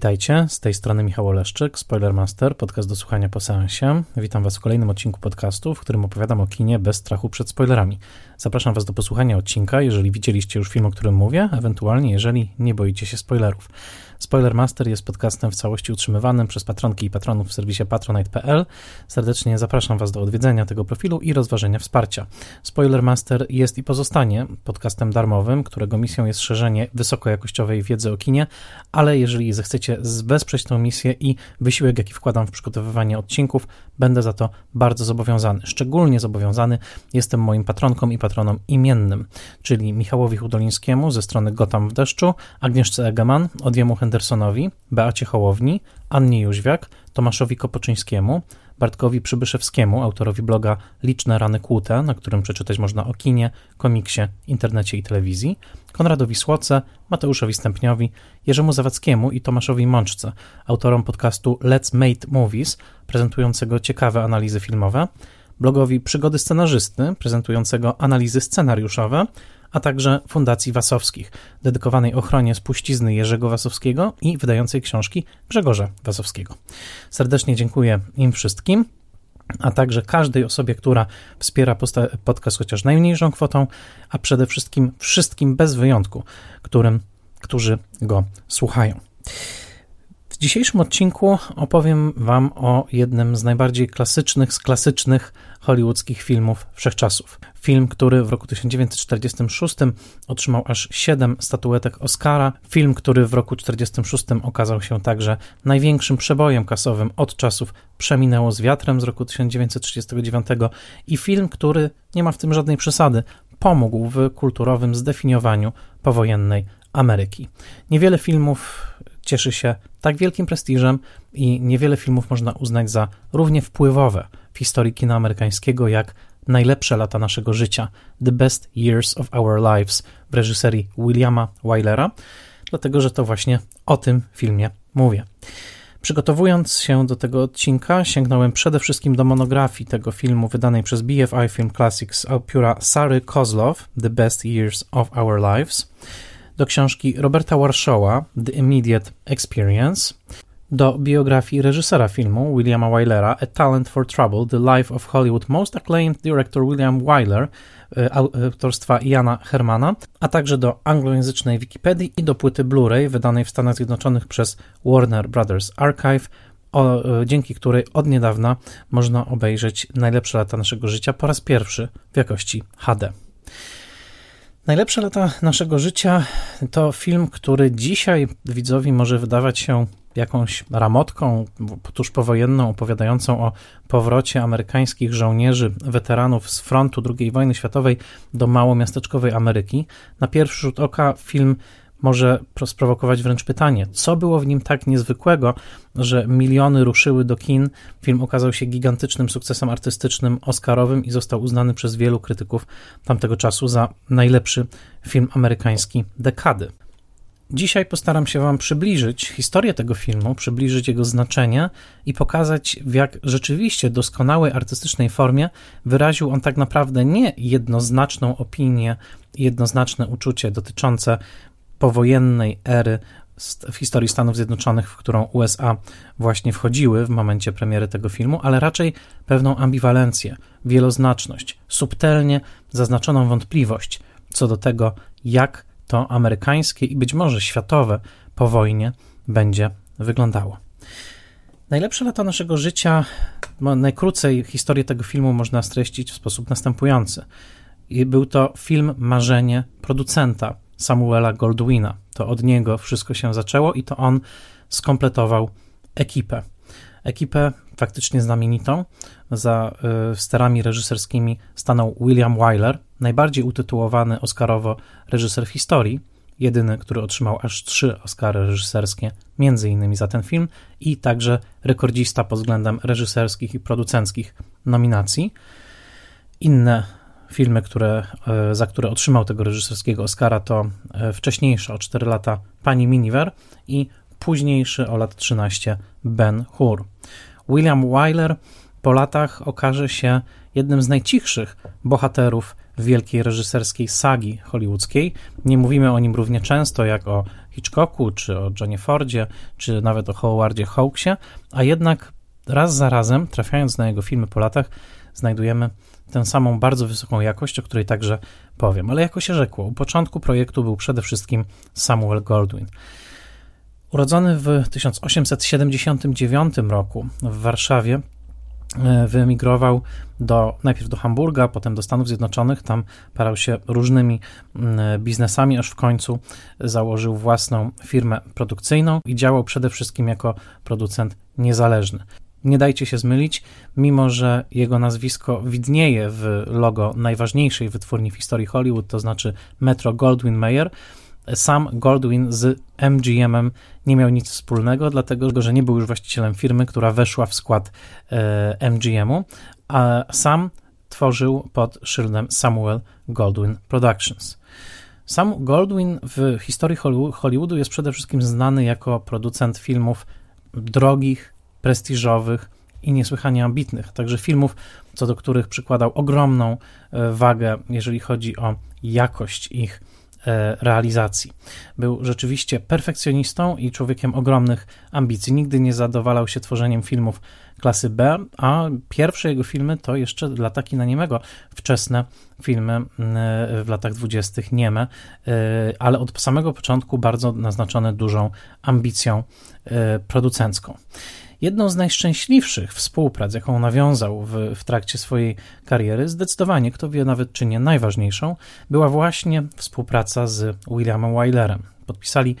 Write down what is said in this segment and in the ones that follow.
Witajcie, z tej strony Michał Oleszczyk, Spoilermaster, podcast do słuchania po seansie. Witam Was w kolejnym odcinku podcastu, w którym opowiadam o kinie bez strachu przed spoilerami. Zapraszam Was do posłuchania odcinka, jeżeli widzieliście już film, o którym mówię, ewentualnie jeżeli nie boicie się spoilerów. Spoilermaster jest podcastem w całości utrzymywanym przez patronki i patronów w serwisie patronite.pl. Serdecznie zapraszam Was do odwiedzenia tego profilu i rozważenia wsparcia. Spoilermaster jest i pozostanie podcastem darmowym, którego misją jest szerzenie wysokojakościowej wiedzy o kinie, ale jeżeli zechcecie wesprzeć tę misję i wysiłek, jaki wkładam w przygotowywanie odcinków, będę za to bardzo zobowiązany. Szczególnie zobowiązany jestem moim patronkom i patronom imiennym, czyli Michałowi Hudolińskiemu ze strony Gotam w deszczu, Agnieszce Egeman, Odjemu Hendersonowi, Beacie Hołowni, Annie Jóźwiak, Tomaszowi Kopoczyńskiemu, Bartkowi Przybyszewskiemu, autorowi bloga Liczne rany kłute, na którym przeczytać można o kinie, komiksie, internecie i telewizji, Konradowi Słoce, Mateuszowi Stępniowi, Jerzemu Zawadzkiemu i Tomaszowi Mączce, autorom podcastu Let's Mate Movies, prezentującego ciekawe analizy filmowe, blogowi Przygody Scenarzysty, prezentującego analizy scenariuszowe, a także Fundacji Wasowskich, dedykowanej ochronie spuścizny Jerzego Wasowskiego i wydającej książki Grzegorza Wasowskiego. Serdecznie dziękuję im wszystkim a także każdej osobie, która wspiera podcast chociaż najmniejszą kwotą, a przede wszystkim wszystkim bez wyjątku, którym, którzy go słuchają. Dzisiejszym odcinku opowiem Wam o jednym z najbardziej klasycznych z klasycznych hollywoodzkich filmów wszechczasów. Film, który w roku 1946 otrzymał aż 7 statuetek Oscara. Film, który w roku 1946 okazał się także największym przebojem kasowym od czasów Przeminęło z wiatrem z roku 1939 i film, który nie ma w tym żadnej przesady, pomógł w kulturowym zdefiniowaniu powojennej Ameryki. Niewiele filmów cieszy się tak wielkim prestiżem i niewiele filmów można uznać za równie wpływowe w historii kina amerykańskiego jak Najlepsze lata naszego życia The Best Years of Our Lives w reżyserii Williama Wylera, dlatego że to właśnie o tym filmie mówię. Przygotowując się do tego odcinka, sięgnąłem przede wszystkim do monografii tego filmu wydanej przez BFI Film Classics pióra Sary Kozlow, The Best Years of Our Lives, do książki Roberta Warshawa, The Immediate Experience, do biografii reżysera filmu Williama Wylera A Talent for Trouble The Life of Hollywood Most Acclaimed Director William Wyler e, autorstwa Jana Hermana, a także do anglojęzycznej Wikipedii i do płyty Blu-ray wydanej w Stanach Zjednoczonych przez Warner Brothers Archive, o, e, dzięki której od niedawna można obejrzeć najlepsze lata naszego życia po raz pierwszy w jakości HD. Najlepsze lata naszego życia to film, który dzisiaj widzowi może wydawać się jakąś ramotką tuż powojenną opowiadającą o powrocie amerykańskich żołnierzy, weteranów z frontu II wojny światowej do małomiasteczkowej Ameryki. Na pierwszy rzut oka film może sprowokować wręcz pytanie, co było w nim tak niezwykłego, że miliony ruszyły do kin. Film okazał się gigantycznym sukcesem artystycznym, oscarowym i został uznany przez wielu krytyków tamtego czasu za najlepszy film amerykański dekady. Dzisiaj postaram się Wam przybliżyć historię tego filmu, przybliżyć jego znaczenie i pokazać, w jak rzeczywiście doskonałej artystycznej formie wyraził on tak naprawdę nie jednoznaczną opinię, jednoznaczne uczucie dotyczące powojennej ery w historii Stanów Zjednoczonych, w którą USA właśnie wchodziły w momencie premiery tego filmu, ale raczej pewną ambiwalencję, wieloznaczność, subtelnie zaznaczoną wątpliwość co do tego, jak to amerykańskie i być może światowe po wojnie będzie wyglądało. Najlepsze lata naszego życia, najkrócej historię tego filmu można streścić w sposób następujący. Był to film marzenie producenta Samuela Goldwina. To od niego wszystko się zaczęło i to on skompletował ekipę. Ekipę faktycznie znamienitą. Za y, sterami reżyserskimi stanął William Wyler, najbardziej utytułowany Oscarowo reżyser w historii, jedyny, który otrzymał aż trzy Oscary reżyserskie, między innymi za ten film, i także rekordzista pod względem reżyserskich i producenckich nominacji. Inne filmy, które, e, za które otrzymał tego reżyserskiego Oscara, to e, wcześniejsze o 4 lata Pani Miniver i późniejszy o lat 13 Ben Hur. William Wyler po latach okaże się jednym z najcichszych bohaterów wielkiej reżyserskiej sagi hollywoodzkiej. Nie mówimy o nim równie często jak o Hitchcocku, czy o Johnie Fordzie, czy nawet o Howardzie Hawksie, a jednak raz za razem, trafiając na jego filmy po latach, znajdujemy tę samą bardzo wysoką jakość, o której także powiem. Ale jako się rzekło, u początku projektu był przede wszystkim Samuel Goldwyn. Urodzony w 1879 roku w Warszawie, e, wyemigrował do, najpierw do Hamburga, potem do Stanów Zjednoczonych. Tam parał się różnymi mm, biznesami, aż w końcu założył własną firmę produkcyjną i działał przede wszystkim jako producent niezależny. Nie dajcie się zmylić, mimo że jego nazwisko widnieje w logo najważniejszej wytwórni w historii Hollywood, to znaczy Metro Goldwyn Mayer, sam Goldwyn z MGM-em nie miał nic wspólnego, dlatego że nie był już właścicielem firmy, która weszła w skład e, MGM-u, a sam tworzył pod szyldem Samuel Goldwyn Productions. Sam Goldwyn w historii Hollywoodu jest przede wszystkim znany jako producent filmów drogich, prestiżowych i niesłychanie ambitnych, także filmów, co do których przykładał ogromną e, wagę, jeżeli chodzi o jakość ich e, realizacji. Był rzeczywiście perfekcjonistą i człowiekiem ogromnych ambicji. Nigdy nie zadowalał się tworzeniem filmów klasy B, a pierwsze jego filmy to jeszcze lata kina niemego, wczesne filmy e, w latach dwudziestych, nieme, ale od samego początku bardzo naznaczone dużą ambicją producencką. Jedną z najszczęśliwszych współprac, jaką nawiązał w, w trakcie swojej kariery, zdecydowanie, kto wie nawet czy nie najważniejszą, była właśnie współpraca z Williamem Wylerem. Podpisali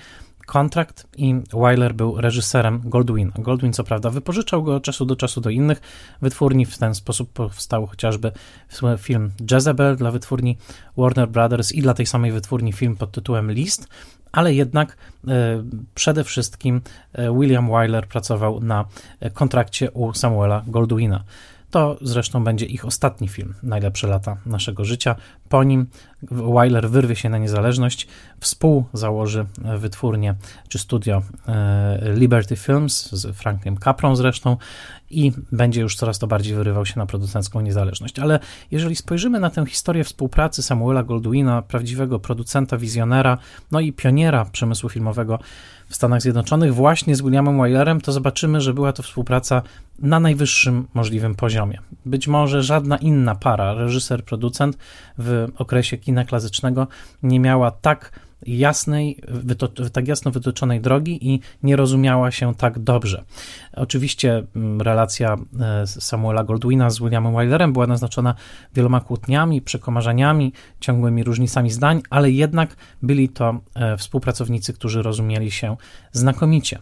kontrakt i Wyler był reżyserem Goldwina. Goldwyn, co prawda, wypożyczał go od czasu do czasu do innych wytwórni. W ten sposób powstał chociażby film Jezebel dla wytwórni Warner Brothers i dla tej samej wytwórni film pod tytułem List, ale jednak e, przede wszystkim e, William Wyler pracował na e, kontrakcie u Samuela Goldwina. To zresztą będzie ich ostatni film, Najlepsze lata naszego życia. Po nim Wyler wyrwie się na niezależność, współzałoży wytwórnię czy studio Liberty Films z Frankiem Caprą zresztą i będzie już coraz to bardziej wyrywał się na producencką niezależność. Ale jeżeli spojrzymy na tę historię współpracy Samuela Goldwina, prawdziwego producenta, wizjonera, no i pioniera przemysłu filmowego w Stanach Zjednoczonych, właśnie z Williamem Wylerem, to zobaczymy, że była to współpraca na najwyższym możliwym poziomie. Być może żadna inna para, reżyser, producent w okresie kina klasycznego nie miała tak jasnej, tak jasno wytyczonej drogi i nie rozumiała się tak dobrze. Oczywiście mm, relacja e, Samuela Goldwina z Williamem Wylerem była naznaczona wieloma kłótniami, przekomarzaniami, ciągłymi różnicami zdań, ale jednak byli to e, współpracownicy, którzy rozumieli się znakomicie.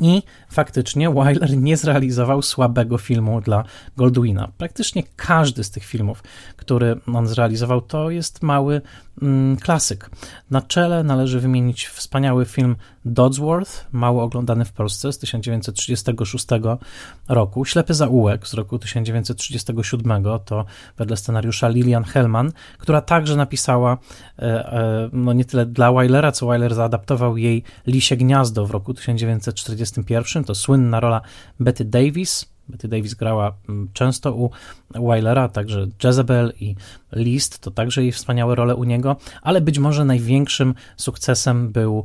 I faktycznie Wyler nie zrealizował słabego filmu dla Goldwina. Praktycznie każdy z tych filmów, który on zrealizował, to jest mały mm, klasyk. Na czele należy wymienić wspaniały film Dodsworth, mało oglądany w Polsce z 1936 roku. Ślepy zaułek z roku 1937 to wedle scenariusza Lilian Hellman, która także napisała e, e, no nie tyle dla Wylera, co Wyler zaadaptował jej Lisie Gniazdo w roku 1941. To słynna rola Betty Davis, Betty Davis grała mm, często u Wylera, także Jezebel i List to także jej wspaniałe role u niego, ale być może największym sukcesem był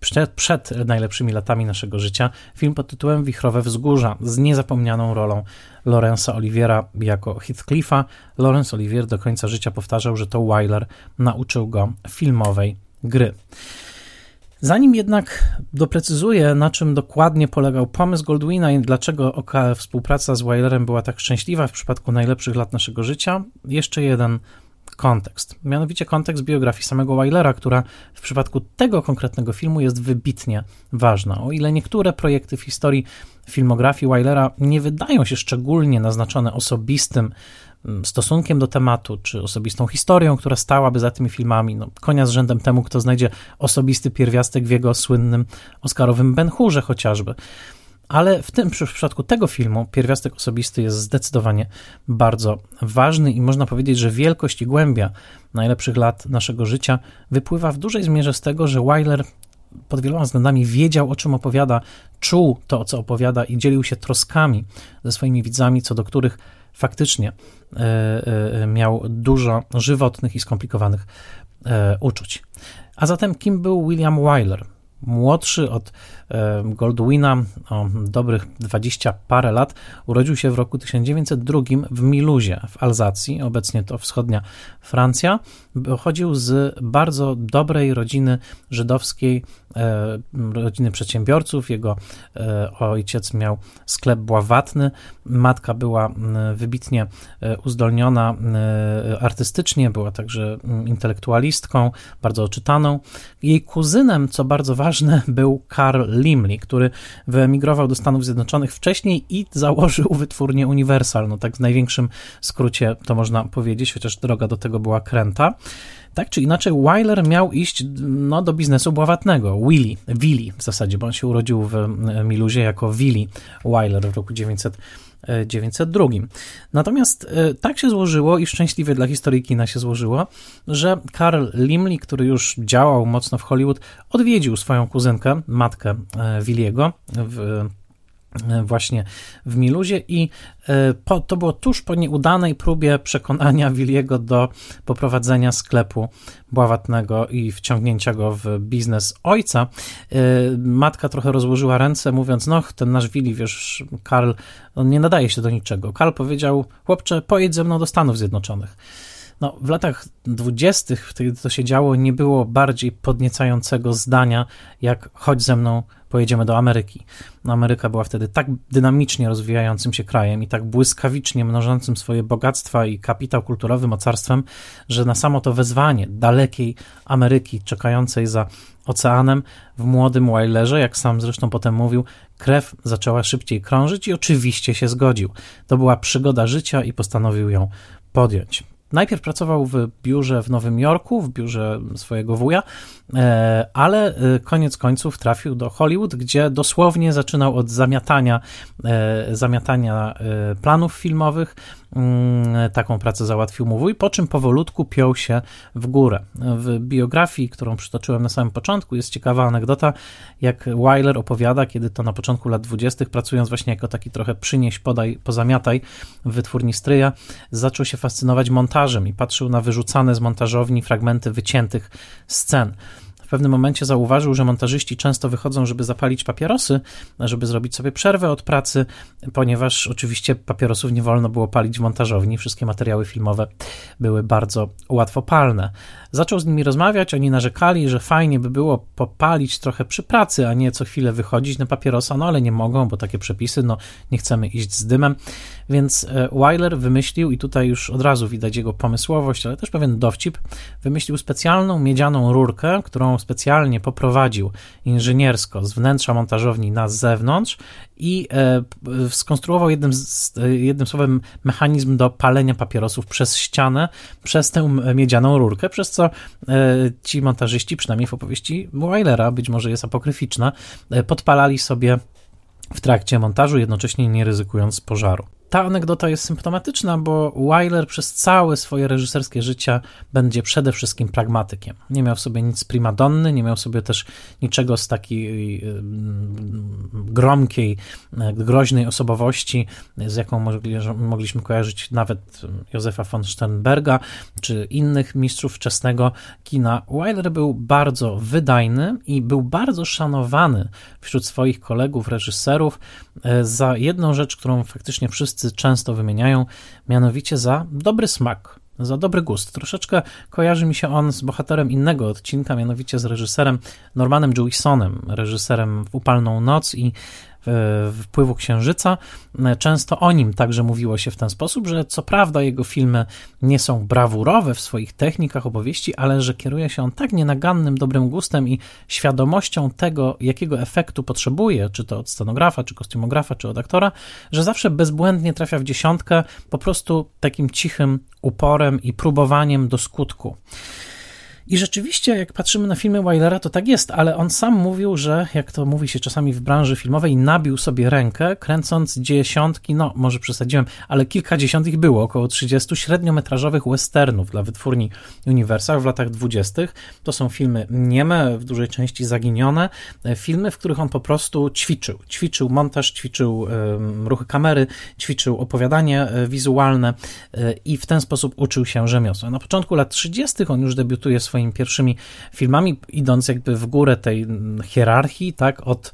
przed, przed najlepszymi latami naszego życia film pod tytułem Wichrowe Wzgórza z niezapomnianą rolą Lorenza Oliviera jako Heathcliffa. Laurence Olivier do końca życia powtarzał, że to Wyler nauczył go filmowej gry. Zanim jednak doprecyzuję, na czym dokładnie polegał pomysł Goldwina i dlaczego współpraca z Wylerem była tak szczęśliwa w przypadku najlepszych lat naszego życia, jeszcze jeden kontekst. Mianowicie kontekst biografii samego Wylera, która w przypadku tego konkretnego filmu jest wybitnie ważna. O ile niektóre projekty w historii filmografii Wylera nie wydają się szczególnie naznaczone osobistym stosunkiem do tematu, czy osobistą historią, która stałaby za tymi filmami. No, konia z rzędem temu, kto znajdzie osobisty pierwiastek w jego słynnym Oscarowym Ben Hurze chociażby. Ale w tym w przypadku tego filmu pierwiastek osobisty jest zdecydowanie bardzo ważny i można powiedzieć, że wielkość i głębia najlepszych lat naszego życia wypływa w dużej zmierze z tego, że Wyler pod wieloma względami wiedział, o czym opowiada, czuł to, co opowiada i dzielił się troskami ze swoimi widzami, co do których faktycznie e, e, miał dużo żywotnych i skomplikowanych e, uczuć. A zatem kim był William Wyler? młodszy od Goldwina o dobrych 20 parę lat. Urodził się w roku 1902 w Miluzie w Alzacji, obecnie to wschodnia Francja. Pochodził z bardzo dobrej rodziny żydowskiej, e, rodziny przedsiębiorców. Jego e, ojciec miał sklep bławatny, matka była wybitnie uzdolniona artystycznie, była także intelektualistką, bardzo oczytaną. Jej kuzynem, co bardzo ważne, był Carl Limley, który wyemigrował do Stanów Zjednoczonych wcześniej i założył wytwórnię Universal. No tak w największym skrócie to można powiedzieć, chociaż droga do tego była kręta. Tak czy inaczej, Weiler miał iść no, do biznesu bławatnego, Willy, Willy w zasadzie, bo on się urodził w Miluzie jako Willy Weiler w roku 900 902. Natomiast e, tak się złożyło i szczęśliwie dla historii kina się złożyło, że Karl Limley, który już działał mocno w Hollywood, odwiedził swoją kuzynkę, matkę e, Williego w E, właśnie w Miluzie i e, po, to było tuż po nieudanej próbie przekonania Williego do poprowadzenia sklepu bławatnego i wciągnięcia go w biznes ojca. E, matka trochę rozłożyła ręce, mówiąc, no ten nasz Willi, wiesz, Karl, on nie nadaje się do niczego. Karl powiedział, chłopcze, pojedź ze mną do Stanów Zjednoczonych. No, w latach dwudziestych, wtedy to się działo, nie było bardziej podniecającego zdania, jak chodź ze mną pojedziemy do Ameryki. No, Ameryka była wtedy tak dynamicznie rozwijającym się krajem i tak błyskawicznie mnożącym swoje bogactwa i kapitał kulturowy mocarstwem, że na samo to wezwanie dalekiej Ameryki, czekającej za oceanem, w młodym Wylerze, jak sam zresztą potem mówił, krew zaczęła szybciej krążyć i oczywiście się zgodził. To była przygoda życia i postanowił ją podjąć. Najpierw pracował w biurze w Nowym Jorku, w biurze swojego wuja, ale e, koniec końców trafił do Hollywood, gdzie dosłownie zaczynał od zamiatania, e, zamiatania planów filmowych, Mm, taką pracę załatwił mu wuj, po czym powolutku piął się w górę. W biografii, którą przytoczyłem na samym początku, jest ciekawa anegdota, jak Weiler opowiada, kiedy to na początku lat 20., pracując właśnie jako taki trochę przynieś, podaj, pozamiataj w wytwórni stryja, zaczął się fascynować montażem i patrzył na wyrzucane z montażowni fragmenty wyciętych scen pewnym momencie zauważył, że montażyści często wychodzą, żeby zapalić papierosy, żeby zrobić sobie przerwę od pracy, ponieważ oczywiście papierosów nie wolno było palić w montażowni. Wszystkie materiały filmowe były bardzo łatwopalne. Zaczął z nimi rozmawiać, oni narzekali, że fajnie by było popalić trochę przy pracy, a nie co chwilę wychodzić na papierosa, no ale nie mogą, bo takie przepisy, no nie chcemy iść z dymem. Więc e, Weiler wymyślił, i tutaj już od razu widać jego pomysłowość, ale też pewien dowcip, wymyślił specjalną miedzianą rurkę, którą specjalnie poprowadził inżyniersko z wnętrza montażowni na zewnątrz i e, skonstruował jednym, jednym słowem mechanizm do palenia papierosów przez ścianę, przez tę miedzianą rurkę, przez co e, ci montażyści, przynajmniej w opowieści Weilera, być może jest apokryficzna, podpalali sobie w trakcie montażu, jednocześnie nie ryzykując pożaru. Ta anegdota jest symptomatyczna, bo Wyler przez całe swoje reżyserskie życie będzie przede wszystkim pragmatykiem. Nie miał w sobie nic primadonny, nie miał w sobie też niczego z takiej gromkiej, e, groźnej osobowości, z jaką mogliśmy kojarzyć nawet Józefa von Sternberga czy innych mistrzów wczesnego kina. Wyler był bardzo wydajny i był bardzo szanowany wśród swoich kolegów, reżyserów za jedną rzecz, którą faktycznie wszyscy wszyscy często wymieniają, mianowicie za dobry smak, za dobry gust. Troszeczkę kojarzy mi się on z bohaterem innego odcinka, mianowicie z reżyserem Normanem Jewisonem, reżyserem w Upalną Noc i wpływu księżyca. Często o nim także mówiło się w ten sposób, że co prawda jego filmy nie są brawurowe w swoich technikach opowieści, ale że kieruje się on tak nienagannym dobrym gustem i świadomością tego, jakiego efektu potrzebuje, czy to od scenografa, czy kostiumografa, czy od aktora, że zawsze bezbłędnie trafia w dziesiątkę po prostu takim cichym uporem i próbowaniem do skutku. I rzeczywiście, jak patrzymy na filmy Weilera, to tak jest, ale on sam mówił, że, jak to mówi się czasami w branży filmowej, nabił sobie rękę, kręcąc dziesiątki, no może przesadziłem, ale kilkadziesiąt ich było, około 30 średniometrażowych westernów dla wytwórni Universal w latach dwudziestych. To są filmy nieme, w dużej części zaginione, e, filmy, w których on po prostu ćwiczył. Ćwiczył montaż, ćwiczył um, ruchy kamery, ćwiczył opowiadanie e, wizualne i w ten sposób uczył się rzemiosła. Na początku lat 30. on już debiutuje swoim swoimi pierwszymi filmami, idąc jakby w górę tej hierarchii, tak, od,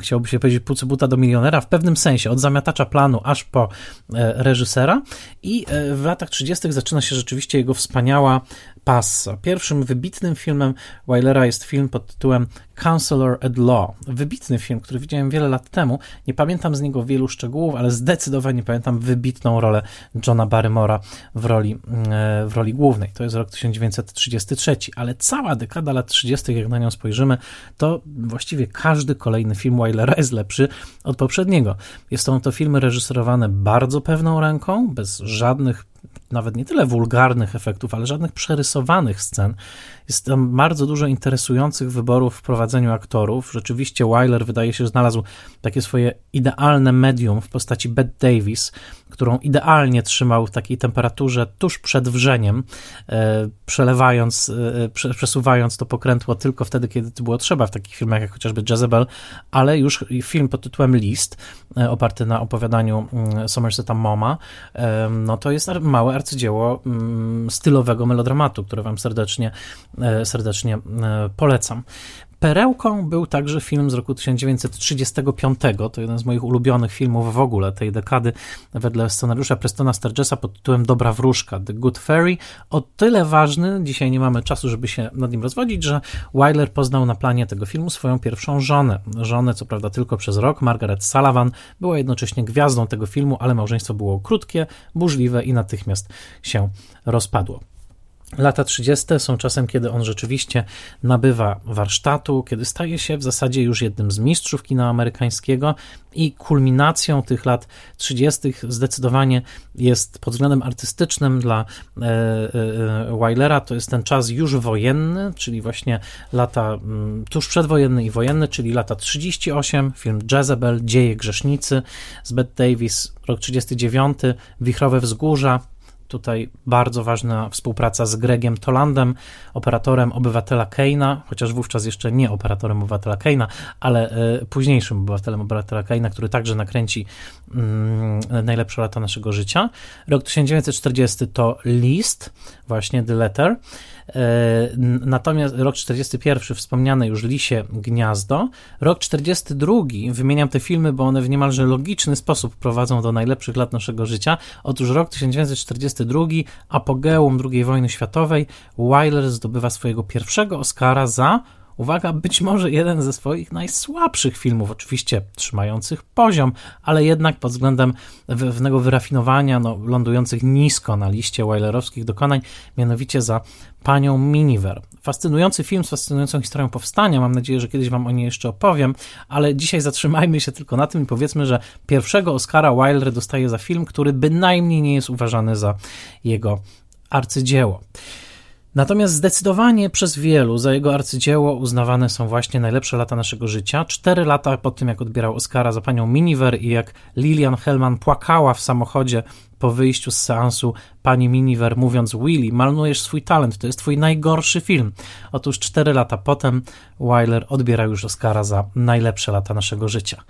chciałoby się powiedzieć, pucybuta do milionera, w pewnym sensie, od zamiatacza planu aż po e, reżysera i e, w latach 30. zaczyna się rzeczywiście jego wspaniała passa. Pierwszym wybitnym filmem Weilera jest film pod tytułem Counselor at Law. Wybitny film, który widziałem wiele lat temu. Nie pamiętam z niego wielu szczegółów, ale zdecydowanie pamiętam wybitną rolę Johna Barrymora w roli, e, w roli głównej. To jest rok 1933, ale cała dekada lat 30., jak na nią spojrzymy, to właściwie każdy kolejny film Weilera jest lepszy od poprzedniego. Jest to, to filmy reżyserowane bardzo pewną ręką, bez żadnych nawet nie tyle wulgarnych efektów, ale żadnych przerysowanych scen. Jest tam bardzo dużo interesujących wyborów w prowadzeniu aktorów. Rzeczywiście Wyler wydaje się znalazł takie swoje idealne medium w postaci Bette Davis, którą idealnie trzymał w takiej temperaturze tuż przed wrzeniem, e, przelewając, e, przesuwając to pokrętło tylko wtedy, kiedy to było trzeba w takich filmach jak chociażby Jezebel, ale już film pod tytułem List, e, oparty na opowiadaniu mm, Somerseta Moma, no to jest małe arcydzieło mm, stylowego melodramatu, które wam serdecznie, serdecznie polecam. Perełką był także film z roku 1935. To jeden z moich ulubionych filmów w ogóle tej dekady, wedle scenariusza Prestona Sturgesa pod tytułem Dobra Wróżka, The Good Fairy. O tyle ważny, dzisiaj nie mamy czasu, żeby się nad nim rozwodzić, że Wyler poznał na planie tego filmu swoją pierwszą żonę. Żonę, co prawda, tylko przez rok. Margaret Sullivan była jednocześnie gwiazdą tego filmu, ale małżeństwo było krótkie, burzliwe i natychmiast się rozpadło. Lata 30. są czasem, kiedy on rzeczywiście nabywa warsztatu, kiedy staje się w zasadzie już jednym z mistrzów kina amerykańskiego i kulminacją tych lat 30. zdecydowanie jest pod względem artystycznym dla e, e, Weilera, to jest ten czas już wojenny, czyli właśnie lata mm, tuż przedwojenny i wojenny, czyli lata 38, film Jezebel, Dzieje Grzesznicy z Bette Davis, rok 39, Wichrowe Wzgórza, Tutaj bardzo ważna współpraca z Gregiem Tolandem, operatorem obywatela Keina, chociaż wówczas jeszcze nie operatorem obywatela Keina, ale y, późniejszym obywatelem obywatela Keina, który także nakręci y, najlepsze lata naszego życia. Rok 1940 to List, właśnie The Letter. E, natomiast rok 41 wspomniane już Lisie Gniazdo. Rok 42 wymieniam te filmy, bo one w niemalże logiczny sposób prowadzą do najlepszych lat naszego życia. Otóż rok 1942, apogeum II wojny światowej, Wyler zdobywa swojego pierwszego Oscara za uwaga, być może jeden ze swoich najsłabszych filmów, oczywiście trzymających poziom, ale jednak pod względem pewnego wyrafinowania, no, lądujących nisko na liście Weilerowskich dokonań, mianowicie za Panią Miniver. Fascynujący film z fascynującą historią powstania, mam nadzieję, że kiedyś Wam o niej jeszcze opowiem, ale dzisiaj zatrzymajmy się tylko na tym i powiedzmy, że pierwszego Oscara Wilder dostaje za film, który bynajmniej nie jest uważany za jego arcydzieło. Natomiast zdecydowanie przez wielu za jego arcydzieło uznawane są właśnie najlepsze lata naszego życia. Cztery lata po tym, jak odbierał Oscara za panią Miniver i jak Lilian Hellman płakała w samochodzie po wyjściu z seansu pani Miniver, mówiąc: Willy, malnujesz swój talent, to jest twój najgorszy film. Otóż cztery lata potem Wyler odbierał już Oscara za najlepsze lata naszego życia.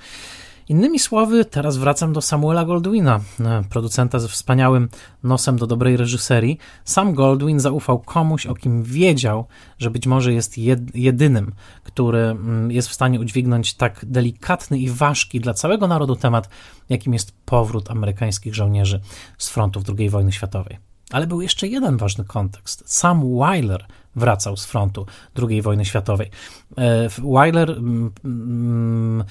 Innymi słowy, teraz wracam do Samuela Goldwina, e, producenta ze wspaniałym nosem do dobrej reżyserii. Sam Goldwyn zaufał komuś, o kim wiedział, że być może jest jedynym, który mm, jest w stanie udźwignąć tak delikatny i ważki dla całego narodu temat, jakim jest powrót amerykańskich żołnierzy z frontów II wojny światowej. Ale był jeszcze jeden ważny kontekst. Sam Wyler wracał z frontu II wojny światowej. E, Wyler mm, mm,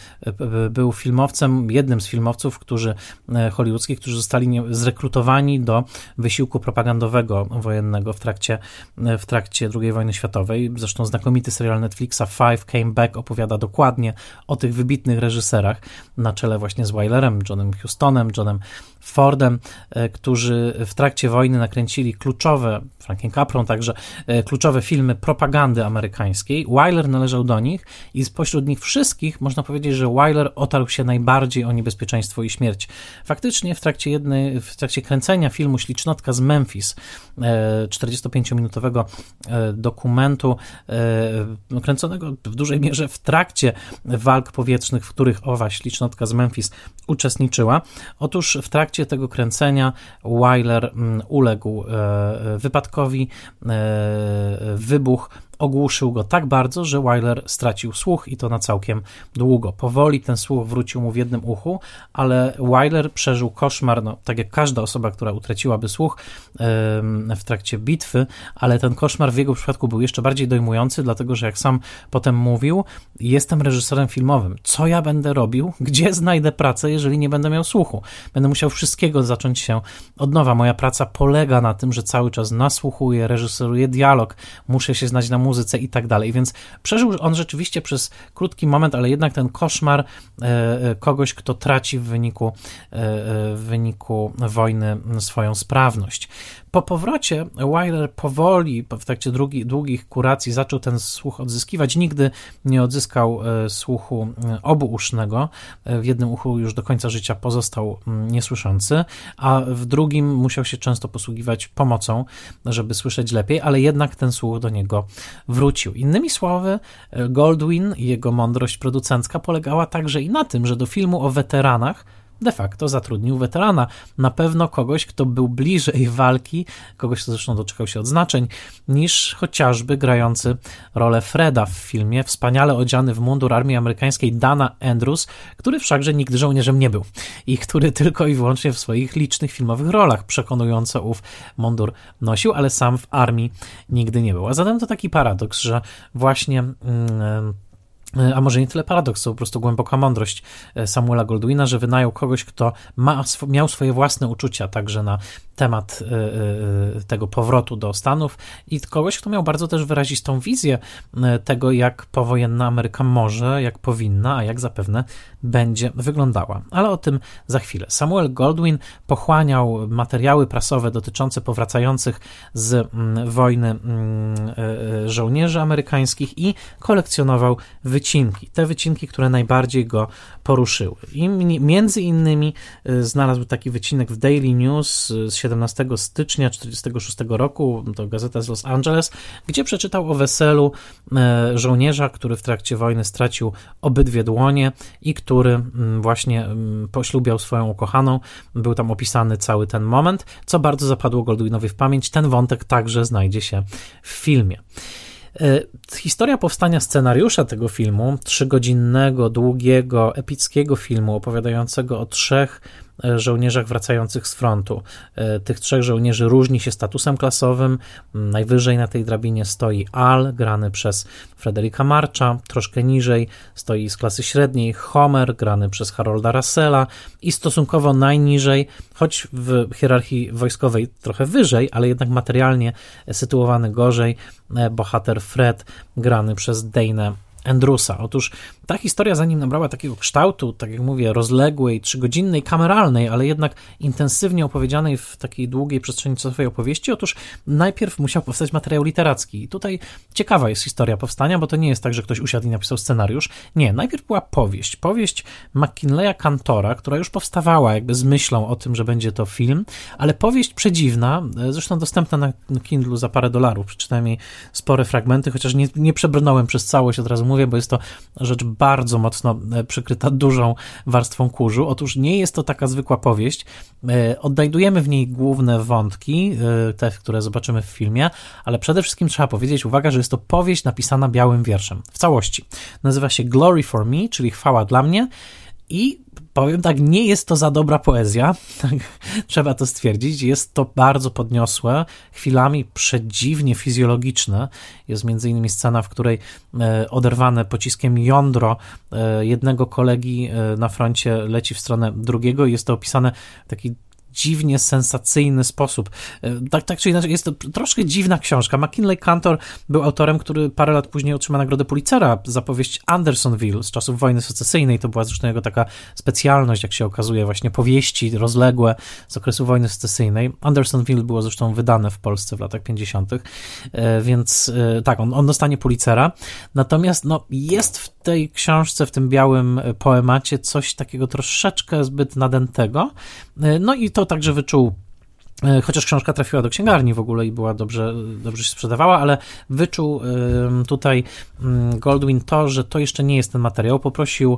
był filmowcem, jednym z filmowców, którzy e, hollywoodzkich, którzy zostali zrekrutowani do wysiłku propagandowego wojennego w trakcie, e, w trakcie II wojny światowej. Zresztą znakomity serial Netflixa Five Came Back opowiada dokładnie o tych wybitnych reżyserach na czele właśnie z Wylerem, Johnem Houstonem, Johnem Fordem, którzy w trakcie wojny nakręcili kluczowe, Frankiem Caprą także, kluczowe filmy propagandy amerykańskiej. Wyler należał do nich i spośród nich wszystkich można powiedzieć, że Wyler otarł się najbardziej o niebezpieczeństwo i śmierć. Faktycznie w trakcie jednej, w trakcie kręcenia filmu Ślicznotka z Memphis, 45-minutowego e, e, dokumentu e, kręconego w dużej mierze w trakcie walk powietrznych, w których owa Ślicznotka z Memphis uczestniczyła. Otóż w trakcie tego kręcenia Wyler mm, uległ wypadkowi, wybuch ogłuszył go tak bardzo, że Wyler stracił słuch i to na całkiem długo. Powoli ten słuch wrócił mu w jednym uchu, ale Wyler przeżył koszmar, no, tak jak każda osoba, która utraciłaby słuch w trakcie bitwy, ale ten koszmar w jego przypadku był jeszcze bardziej dojmujący, dlatego że jak sam potem mówił, jestem reżyserem filmowym. Co ja będę robił? Gdzie znajdę pracę, jeżeli nie będę miał słuchu? Będę musiał wszystkiego zacząć się od nowa. Moja praca polega na tym, że cały czas nasłuchuję, reżyseruję dialog, muszę się znać na muzyce i tak dalej. Więc przeżył on rzeczywiście przez krótki moment, ale jednak ten koszmar e, e, kogoś, kto traci w wyniku, e, w wyniku wojny swoją sprawność. Po powrocie Wyler powoli, w trakcie długi, długich kuracji, zaczął ten słuch odzyskiwać. Nigdy nie odzyskał słuchu obuusznego. W jednym uchu już do końca życia pozostał mm, niesłyszący, a w drugim musiał się często posługiwać pomocą, żeby słyszeć lepiej, ale jednak ten słuch do niego wrócił. Innymi słowy, Goldwyn i jego mądrość producencka polegała także i na tym, że do filmu o weteranach de facto zatrudnił weterana. Na pewno kogoś, kto był bliżej walki, kogoś, kto zresztą doczekał się odznaczeń, niż chociażby grający rolę Freda w filmie, wspaniale odziany w mundur armii amerykańskiej Dana Andrews, który wszakże nigdy żołnierzem nie był i który tylko i wyłącznie w swoich licznych filmowych rolach przekonująco ów mundur nosił, ale sam w armii nigdy nie był. A zatem to taki paradoks, że właśnie. E, a może nie tyle paradoks, to po prostu głęboka mądrość e, Samuela Goldwina, że wynajął kogoś, kto ma, miał swoje własne uczucia także na temat e, tego powrotu do Stanów i kogoś, kto miał bardzo też wyrazistą wizję tego, jak powojenna Ameryka może, jak powinna, a jak zapewne będzie wyglądała. Ale o tym za chwilę. Samuel Goldwyn pochłaniał materiały prasowe dotyczące powracających z mm, wojny mm, żołnierzy amerykańskich i kolekcjonował wycinki, te wycinki, które najbardziej go poruszyły. I między innymi y, znalazł taki wycinek w Daily News z 17 stycznia 1946 roku, to gazeta z Los Angeles, gdzie przeczytał o weselu e, żołnierza, który w trakcie wojny stracił obydwie dłonie i który mm, właśnie mm, poślubiał swoją ukochaną. Był tam opisany cały ten moment, co bardzo zapadło Goldwinowi w pamięć. Ten wątek także znajdzie się w filmie. E, historia powstania scenariusza tego filmu, trzygodzinnego, długiego, epickiego filmu opowiadającego o trzech żołnierzach wracających z frontu. E, tych trzech żołnierzy różni się statusem klasowym. Najwyżej na tej drabinie stoi Al, grany przez Frederika Marcha, troszkę niżej stoi z klasy średniej Homer, grany przez Harolda Russella i stosunkowo najniżej, choć w hierarchii wojskowej trochę wyżej, ale jednak materialnie sytuowany gorzej, e, bohater Fred, grany przez Dane Andrewsa. Otóż ta historia, zanim nabrała takiego kształtu, tak jak mówię, rozległej, trzygodzinnej, kameralnej, ale jednak intensywnie opowiedzianej w takiej długiej przestrzeni czasowej opowieści, otóż najpierw musiał powstać materiał literacki. I tutaj ciekawa jest historia powstania, bo to nie jest tak, że ktoś usiadł i napisał scenariusz. Nie, najpierw była powieść. Powieść McKinleya Cantora, która już powstawała jakby z myślą o tym, że będzie to film, ale powieść przedziwna, zresztą dostępna na Kindle za parę dolarów. Przeczytałem jej spore fragmenty, chociaż nie, nie przebrnąłem przez całość, od razu mówię, bo jest to rzecz bardzo mocno e, przykryta dużą warstwą kurzu. Otóż nie jest to taka zwykła powieść. E, odnajdujemy w niej główne wątki, e, te, które zobaczymy w filmie, ale przede wszystkim trzeba powiedzieć, uwaga, że jest to powieść napisana białym wierszem w całości. Nazywa się Glory for Me, czyli chwała dla mnie. I powiem tak, nie jest to za dobra poezja, tak, trzeba to stwierdzić. Jest to bardzo podniosłe, chwilami przedziwnie fizjologiczne. Jest między innymi scena, w której e, oderwane pociskiem jądro e, jednego kolegi e, na froncie leci w stronę drugiego i jest to opisane w taki dziwnie sensacyjny sposób. E, tak, tak czy inaczej, jest to troszkę dziwna książka. McKinley Cantor był autorem, który parę lat później otrzymał nagrodę Pulitzera za powieść Andersonville z czasów wojny secesyjnej. To była zresztą jego taka specjalność, jak się okazuje, właśnie powieści rozległe z okresu wojny secesyjnej. Andersonville było zresztą wydane w Polsce w latach 50., e, więc e, tak, on, on dostanie Pulitzera. Natomiast no, jest w tej książce, w tym białym poemacie coś takiego troszeczkę zbyt nadętego. No i to także wyczuł E, chociaż książka trafiła do księgarni w ogóle i była dobrze, dobrze się sprzedawała, ale wyczuł tutaj mm, Goldwyn to, że to jeszcze nie jest ten materiał. Poprosił,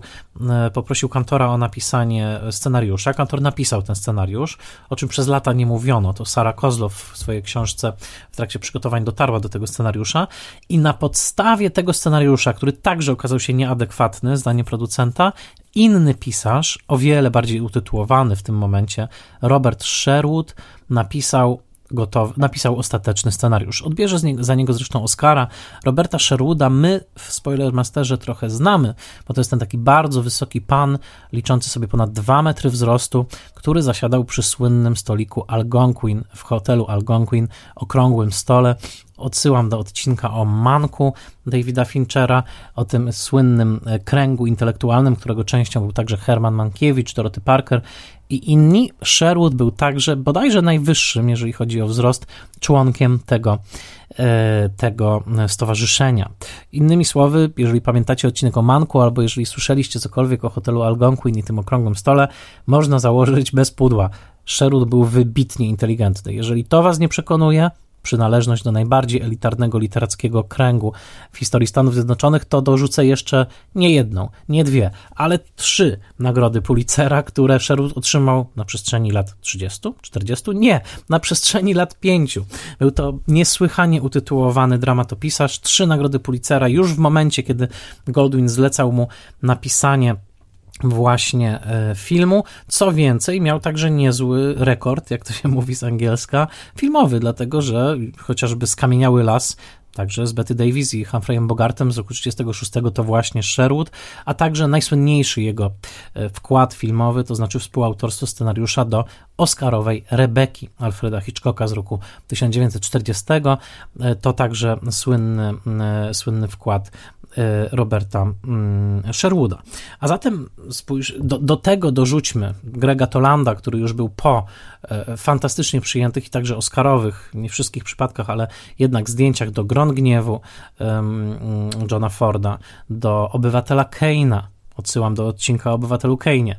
e, poprosił kantora o napisanie scenariusza. Kantor napisał ten scenariusz, o czym przez lata nie mówiono. To Sara Kozlow w swojej książce w trakcie przygotowań dotarła do tego scenariusza i na podstawie tego scenariusza, który także okazał się nieadekwatny, zdaniem producenta, inny pisarz, o wiele bardziej utytułowany w tym momencie, Robert Sherwood, napisał gotowy, napisał ostateczny scenariusz. Odbierze za niego zresztą Oscara. Roberta Sherwooda my w Spoilermasterze trochę znamy, bo to jest ten taki bardzo wysoki pan, liczący sobie ponad 2 metry wzrostu, który zasiadał przy słynnym stoliku Algonquin w hotelu Algonquin, okrągłym stole. Odsyłam do odcinka o Manku Davida Finchera, o tym słynnym e, kręgu intelektualnym, którego częścią był także Herman Mankiewicz, Dorothy Parker i inni. Sherwood był także bodajże najwyższym, jeżeli chodzi o wzrost, członkiem tego, e, tego stowarzyszenia. Innymi słowy, jeżeli pamiętacie odcinek o Manku, albo jeżeli słyszeliście cokolwiek o hotelu Algonquin i tym okrągłym stole, można założyć bez pudła. Sherwood był wybitnie inteligentny. Jeżeli to was nie przekonuje, przynależność do najbardziej elitarnego literackiego kręgu w historii Stanów Zjednoczonych, to dorzucę jeszcze nie jedną, nie dwie, ale trzy nagrody Pulitzera, które Sherwood otrzymał na przestrzeni lat 30, 40? Nie, na przestrzeni lat 5. Był to niesłychanie utytułowany dramatopisarz, trzy nagrody Pulitzera już w momencie, kiedy Goldwyn zlecał mu napisanie właśnie e, filmu. Co więcej, miał także niezły rekord, jak to się mówi z angielska, filmowy, dlatego że chociażby Skamieniały Las także z Betty Davis i Humphreyem Bogartem z roku 1936 to właśnie Sherwood, a także najsłynniejszy jego e, wkład filmowy, to znaczy współautorstwo scenariusza do Oscarowej Rebeki Alfreda Hitchcocka z roku 1940. E, to także słynny, słynny wkład Roberta mm, Sherwooda. A zatem spójrz, do, do, tego dorzućmy Grega Tolanda, który już był po e, fantastycznie przyjętych i także Oscarowych, nie wszystkich przypadkach, ale jednak zdjęciach do Gron Gniewu Johna Forda, do Obywatela Keina, odsyłam do odcinka o obywatelu Kane,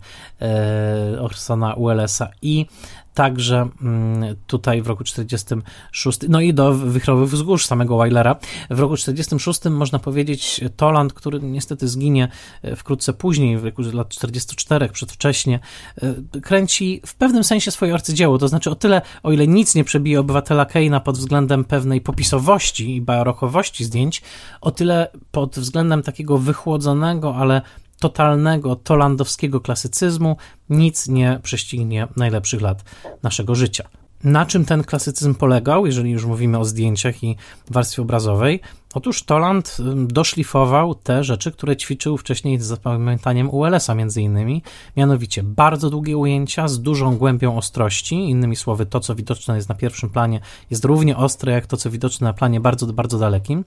Orsona Wellesa i także mm, tutaj w roku 46, no i do Wychrowych Wzgórz samego Weilera. W roku 46 można powiedzieć Toland, który niestety zginie e, wkrótce później, w wieku lat 44, przedwcześnie, e, kręci w pewnym sensie swoje arcydzieło, to znaczy o tyle, o ile nic nie przebije obywatela Keina pod względem pewnej popisowości i barokowości zdjęć, o tyle pod względem takiego wychłodzonego, ale totalnego, tolandowskiego klasycyzmu nic nie prześcignie najlepszych lat naszego życia. Na czym ten klasycyzm polegał, jeżeli już mówimy o zdjęciach i warstwie obrazowej? Otóż Toland doszlifował te rzeczy, które ćwiczył wcześniej z zapamiętaniem ULS-a między innymi, mianowicie bardzo długie ujęcia z dużą głębią ostrości, innymi słowy to, co widoczne jest na pierwszym planie, jest równie ostre jak to, co widoczne na planie bardzo, bardzo dalekim,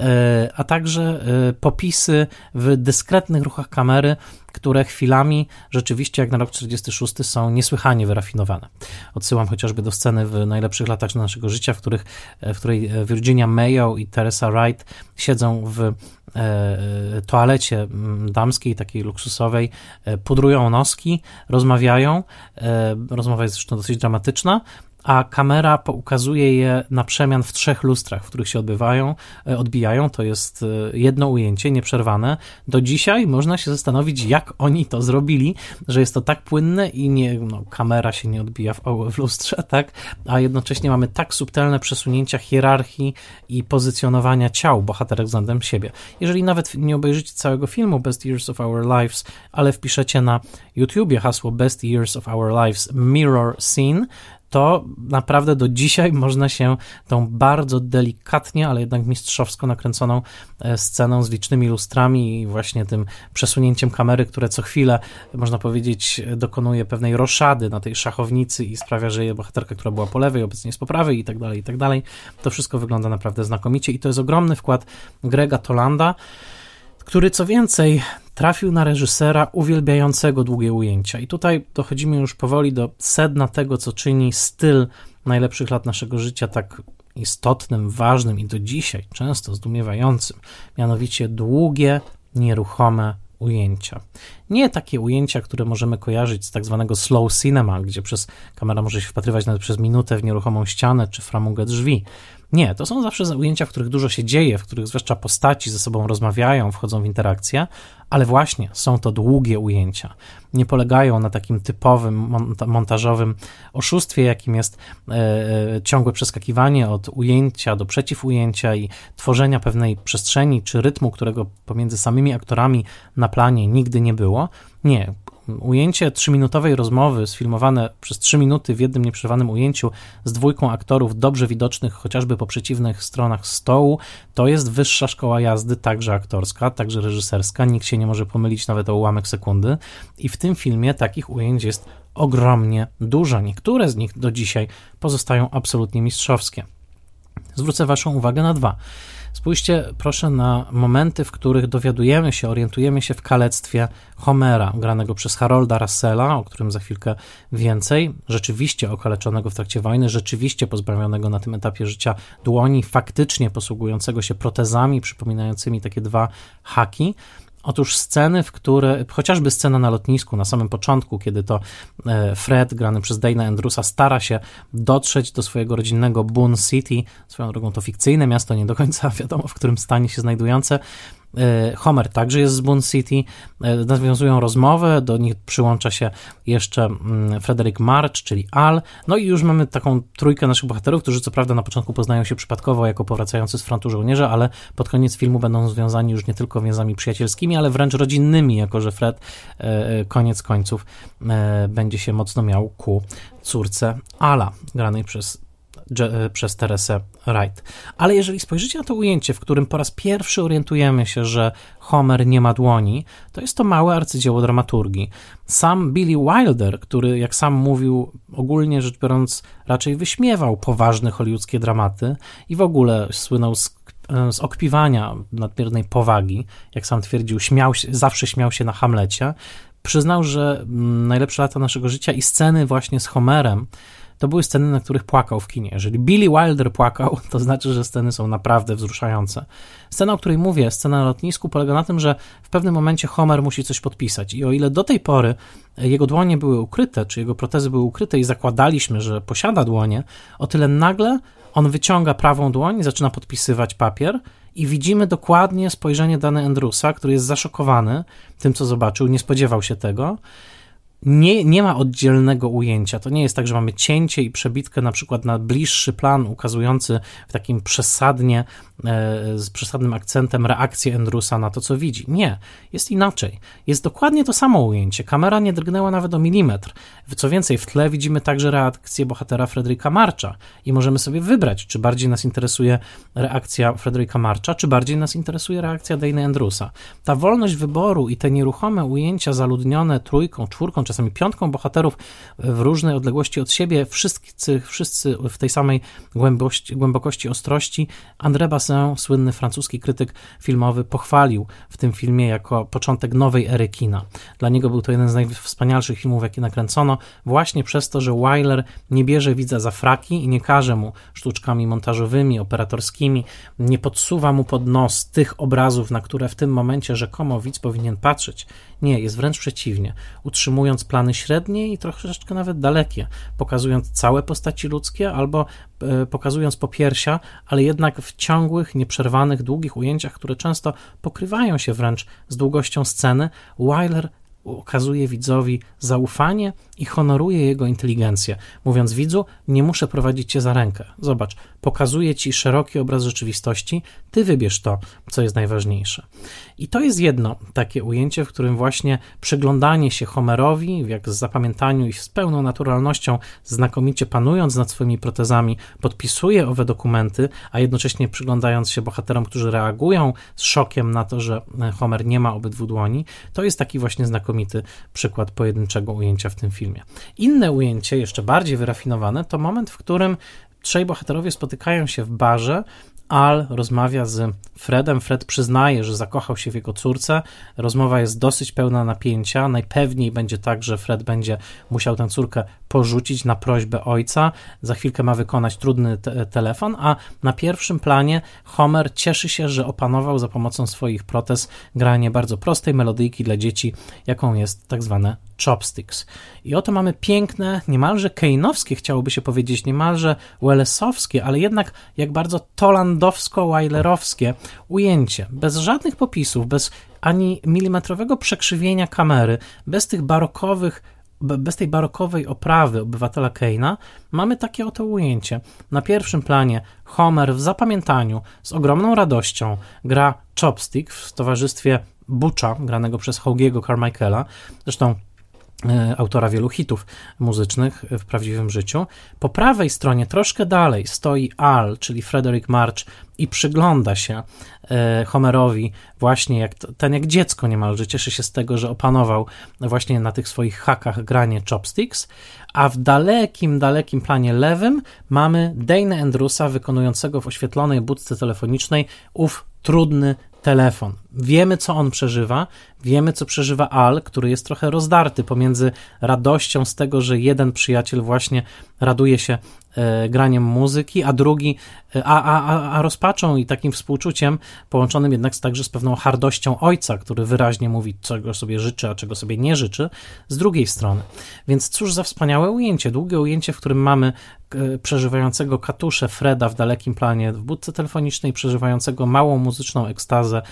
e, a także e, popisy w dyskretnych ruchach kamery, które chwilami rzeczywiście, jak na rok 46, są niesłychanie wyrafinowane. Odsyłam chociażby do sceny w najlepszych latach naszego życia, w, których, e, w której Virginia Mayo i Teresa Wright siedzą w e, toalecie damskiej, takiej luksusowej, e, pudrują noski, rozmawiają. Rozmowa jest zresztą dosyć dramatyczna, a kamera ukazuje je na przemian w trzech lustrach, w których się odbywają, e, odbijają. To jest e, jedno ujęcie, nieprzerwane. Do dzisiaj można się zastanowić, jak oni to zrobili, że jest to tak płynne i nie, no, kamera się nie odbija w, w lustrze, tak? A jednocześnie mamy tak subtelne przesunięcia hierarchii i pozycjonowania ciał bohaterek względem siebie. Jeżeli nawet nie obejrzycie całego filmu Best Years of Our Lives, ale wpiszecie na YouTubie hasło Best Years of Our Lives Mirror Scene, to naprawdę do dzisiaj można się tą bardzo delikatnie, ale jednak mistrzowsko nakręconą e, sceną z licznymi lustrami i właśnie tym przesunięciem kamery, które co chwilę, można powiedzieć, dokonuje pewnej roszady na tej szachownicy i sprawia, że bohaterka, która była po lewej, obecnie jest po prawej i tak dalej, i tak dalej. To wszystko wygląda naprawdę znakomicie i to jest ogromny wkład Grega Tolanda, który co więcej trafił na reżysera uwielbiającego długie ujęcia. I tutaj dochodzimy już powoli do sedna tego, co czyni styl najlepszych lat naszego życia tak istotnym, ważnym i do dzisiaj często zdumiewającym. Mianowicie długie, nieruchome ujęcia. Nie takie ujęcia, które możemy kojarzyć z tak zwanego slow cinema, gdzie przez kamera może się wpatrywać nawet przez minutę w nieruchomą ścianę czy framugę drzwi. Nie, to są zawsze ujęcia, w których dużo się dzieje, w których zwłaszcza postaci ze sobą rozmawiają, wchodzą w interakcję, ale właśnie są to długie ujęcia. Nie polegają na takim typowym montażowym oszustwie, jakim jest e, e, ciągłe przeskakiwanie od ujęcia do przeciwujęcia i tworzenia pewnej przestrzeni czy rytmu, którego pomiędzy samymi aktorami na planie nigdy nie było. Nie, ujęcie trzyminutowej rozmowy sfilmowane przez trzy minuty w jednym nieprzerwanym ujęciu z dwójką aktorów dobrze widocznych chociażby po przeciwnych stronach stołu, to jest wyższa szkoła jazdy, także aktorska, także reżyserska. Nikt się nie może pomylić nawet o ułamek sekundy. I w tym filmie takich ujęć jest ogromnie dużo. Niektóre z nich do dzisiaj pozostają absolutnie mistrzowskie. Zwrócę Waszą uwagę na dwa. Spójrzcie proszę na momenty, w których dowiadujemy się, orientujemy się w kalectwie Homera, granego przez Harolda Russella, o którym za chwilkę więcej, rzeczywiście okaleczonego w trakcie wojny, rzeczywiście pozbawionego na tym etapie życia dłoni, faktycznie posługującego się protezami przypominającymi takie dwa haki. Otóż sceny, w które, chociażby scena na lotnisku na samym początku, kiedy to e, Fred, grany przez Dana Andrewsa, stara się dotrzeć do swojego rodzinnego Boone City, swoją drogą to fikcyjne miasto, nie do końca wiadomo w którym stanie się znajdujące, Homer także jest z Boone City, e, nawiązują rozmowę, do nich przyłącza się jeszcze mm, Frederick March, czyli Al, no i już mamy taką trójkę naszych bohaterów, którzy co prawda na początku poznają się przypadkowo jako powracający z frontu żołnierze, ale pod koniec filmu będą związani już nie tylko więzami przyjacielskimi, ale wręcz rodzinnymi, jako że Fred e, koniec końców będzie się mocno miał ku córce Ala, granej przez E, przez Teresę Wright. Ale jeżeli spojrzycie na to ujęcie, w którym po raz pierwszy orientujemy się, że Homer nie ma dłoni, to jest to małe arcydzieło dramaturgii. Sam Billy Wilder, który, jak sam mówił, ogólnie rzecz biorąc, raczej wyśmiewał poważne hollywoodzkie dramaty i w ogóle słynął z e, z okpiwania nadmiernej powagi, jak sam twierdził, śmiał się, zawsze śmiał się na Hamlecie, przyznał, że mm, najlepsze lata naszego życia i sceny właśnie z Homerem to były sceny, na których płakał w kinie. Jeżeli Billy Wilder płakał, to znaczy, że sceny są naprawdę wzruszające. Scena, o której mówię, scena na lotnisku, polega na tym, że w pewnym momencie Homer musi coś podpisać. I o ile do tej pory jego dłonie były ukryte, czy jego protezy były ukryte i zakładaliśmy, że posiada dłonie, o tyle nagle on wyciąga prawą dłoń zaczyna podpisywać papier i widzimy dokładnie spojrzenie Dany Andrewsa, który jest zaszokowany tym, co zobaczył, nie spodziewał się tego nie, nie ma oddzielnego ujęcia. To nie jest tak, że mamy cięcie i przebitkę na przykład na bliższy plan ukazujący w takim przesadnie, e, z przesadnym akcentem reakcję Andrewsa na to, co widzi. Nie, jest inaczej. Jest dokładnie to samo ujęcie. Kamera nie drgnęła nawet o milimetr. Co więcej, w tle widzimy także reakcję bohatera Fredrika Marcha i możemy sobie wybrać, czy bardziej nas interesuje reakcja Fredrika Marcha, czy bardziej nas interesuje reakcja Dana Andrewsa. Ta wolność wyboru i te nieruchome ujęcia zaludnione trójką, czwórką, czasami piątką bohaterów w różnej odległości od siebie, wszyscy, wszyscy w tej samej głębokości, głębokości ostrości. André Bassin, słynny francuski krytyk filmowy, pochwalił w tym filmie jako początek nowej ery kina. Dla niego był to jeden z najwspanialszych filmów, jakie nakręcono, właśnie przez to, że Wyler nie bierze widza za fraki i nie każe mu sztuczkami montażowymi, operatorskimi, nie podsuwa mu pod nos tych obrazów, na które w tym momencie rzekomo widz powinien patrzeć. Nie, jest wręcz przeciwnie. Utrzymując plany średnie i troszeczkę nawet dalekie, pokazując całe postaci ludzkie albo e, pokazując popiersia, ale jednak w ciągłych, nieprzerwanych, długich ujęciach, które często pokrywają się wręcz z długością sceny, Wyler okazuje widzowi zaufanie i honoruje jego inteligencję, mówiąc widzu, nie muszę prowadzić cię za rękę. Zobacz, pokazuję ci szeroki obraz rzeczywistości, ty wybierz to, co jest najważniejsze. I to jest jedno takie ujęcie, w którym właśnie przyglądanie się Homerowi, jak z zapamiętaniu i z pełną naturalnością, znakomicie panując nad swoimi protezami, podpisuje owe dokumenty, a jednocześnie przyglądając się bohaterom, którzy reagują z szokiem na to, że Homer nie ma obydwu dłoni, to jest taki właśnie znakomity przykład pojedynczego ujęcia w tym filmie. Inne ujęcie, jeszcze bardziej wyrafinowane, to moment, w którym trzej bohaterowie spotykają się w barze, Al rozmawia z Fredem. Fred przyznaje, że zakochał się w jego córce. Rozmowa jest dosyć pełna napięcia. Najpewniej będzie tak, że Fred będzie musiał tę córkę porzucić na prośbę ojca. Za chwilkę ma wykonać trudny te telefon, a na pierwszym planie Homer cieszy się, że opanował za pomocą swoich protez granie bardzo prostej melodyjki dla dzieci, jaką jest tak zwane chopsticks. I oto mamy piękne, niemalże kejnowskie, chciałoby się powiedzieć, niemalże Wellesowskie, ale jednak jak bardzo tolandowsko-weilerowskie ujęcie, bez żadnych popisów, bez ani milimetrowego przekrzywienia kamery, bez tych barokowych bez tej barokowej oprawy obywatela Keina mamy takie oto ujęcie. Na pierwszym planie Homer w zapamiętaniu z ogromną radością gra chopstick w towarzystwie Butcha, granego przez Hogiego Carmichaela. Zresztą autora wielu hitów muzycznych w prawdziwym życiu. Po prawej stronie, troszkę dalej, stoi Al, czyli Frederick March, i przygląda się e, Homerowi, właśnie jak ten jak dziecko niemalże cieszy się z tego, że opanował właśnie na tych swoich hakach granie chopsticks, a w dalekim, dalekim planie lewym mamy Dana Andrewsa wykonującego w oświetlonej budce telefonicznej ów trudny telefon. Wiemy, co on przeżywa, wiemy, co przeżywa Al, który jest trochę rozdarty pomiędzy radością z tego, że jeden przyjaciel właśnie raduje się e, graniem muzyki, a drugi, e, a, a, a rozpaczą i takim współczuciem, połączonym jednak także z pewną hardością ojca, który wyraźnie mówi, czego sobie życzy, a czego sobie nie życzy, z drugiej strony. Więc cóż za wspaniałe ujęcie, długie ujęcie, w którym mamy e, przeżywającego katusze Freda w dalekim planie w budce telefonicznej, przeżywającego małą muzyczną ekstazę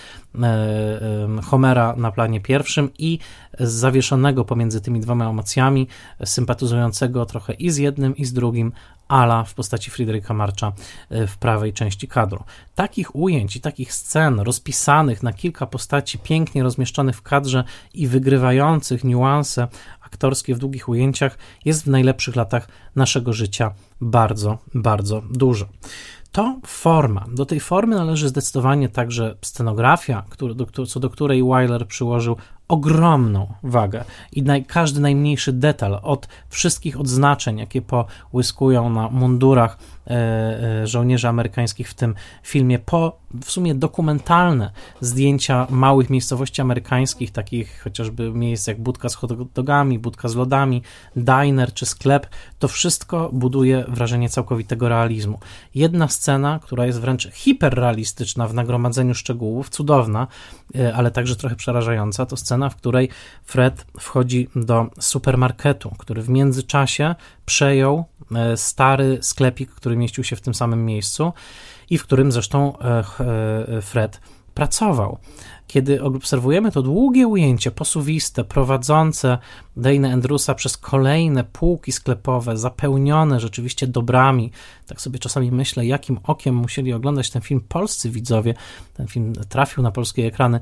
Homera na planie pierwszym i zawieszonego pomiędzy tymi dwoma emocjami, sympatyzującego trochę i z jednym, i z drugim Ala w postaci Friedricha Marcha e, w prawej części kadru. Takich ujęć i takich scen rozpisanych na kilka postaci, pięknie rozmieszczonych w kadrze i wygrywających niuanse aktorskie w długich ujęciach jest w najlepszych latach naszego życia bardzo, bardzo dużo. To forma. Do tej formy należy zdecydowanie także scenografia, do, co do której Wyler przyłożył ogromną wagę i naj, każdy najmniejszy detal od wszystkich odznaczeń, jakie połyskują na mundurach e, e, żołnierzy amerykańskich w tym filmie, po w sumie dokumentalne zdjęcia małych miejscowości amerykańskich, takich chociażby miejsc jak budka z hotdogami, budka z lodami, diner czy sklep, to wszystko buduje wrażenie całkowitego realizmu. Jedna scena, która jest wręcz hiperrealistyczna w nagromadzeniu szczegółów, cudowna, e, ale także trochę przerażająca, to scena scena, w której Fred wchodzi do supermarketu, który w międzyczasie przejął e, stary sklepik, który mieścił się w tym samym miejscu i w którym zresztą e, e, Fred pracował. Kiedy obserwujemy to długie ujęcie posuwiste, prowadzące Dana Andrewsa przez kolejne półki sklepowe, zapełnione rzeczywiście dobrami, tak sobie czasami myślę, jakim okiem musieli oglądać ten film polscy widzowie. Ten film trafił na polskie ekrany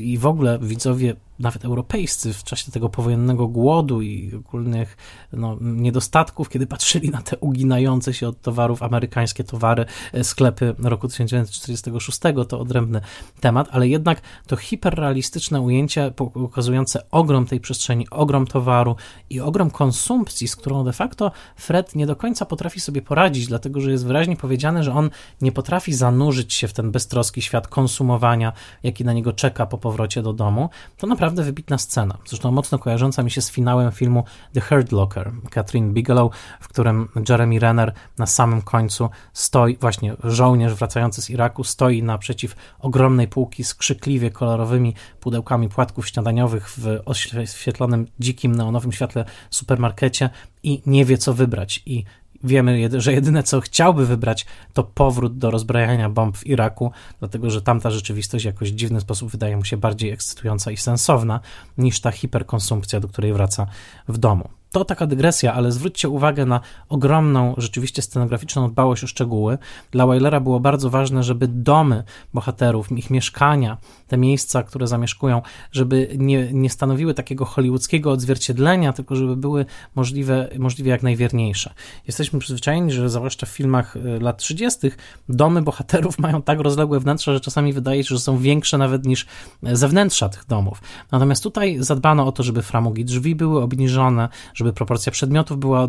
i w ogóle widzowie nawet europejscy w czasie tego powojennego głodu i ogólnych no, niedostatków, kiedy patrzyli na te uginające się od towarów amerykańskie towary, e, sklepy roku 1946, to odrębny temat, ale jednak to hiperrealistyczne ujęcie pokazujące ogrom tej przestrzeni, towaru i ogrom konsumpcji, z którą de facto Fred nie do końca potrafi sobie poradzić, dlatego że jest wyraźnie powiedziane, że on nie potrafi zanurzyć się w ten beztroski świat konsumowania, jaki na niego czeka po powrocie do domu, to naprawdę naprawdę wybitna scena. Zresztą mocno kojarząca mi się z finałem filmu The Hurt Locker Catherine Bigelow, w którym Jeremy Renner na samym końcu stoi, właśnie żołnierz wracający z Iraku, stoi naprzeciw ogromnej półki z krzykliwie kolorowymi pudełkami płatków śniadaniowych w oświetlonym dzikim neonowym świetle supermarkecie i nie wie co wybrać. I wiemy, że jedyne co chciałby wybrać, to powrót do rozbrajania bomb w Iraku, dlatego że tamta rzeczywistość jakoś w dziwny sposób wydaje mu się bardziej ekscytująca i sensowna niż ta hiperkonsumpcja, do której wraca w domu. To taka dygresja, ale zwróćcie uwagę na ogromną, rzeczywiście scenograficzną dbałość o szczegóły. Dla Weilera było bardzo ważne, żeby domy bohaterów, ich mieszkania, te miejsca, które zamieszkują, żeby nie, nie stanowiły takiego hollywoodzkiego odzwierciedlenia, tylko żeby były możliwe, możliwie jak najwierniejsze. Jesteśmy przyzwyczajeni, że zwłaszcza w filmach y, lat 30. domy bohaterów mają tak rozległe wnętrza, że czasami wydaje się, że są większe nawet niż zewnętrza tych domów. Natomiast tutaj zadbano o to, żeby framugi drzwi były obniżone, żeby proporcja przedmiotów była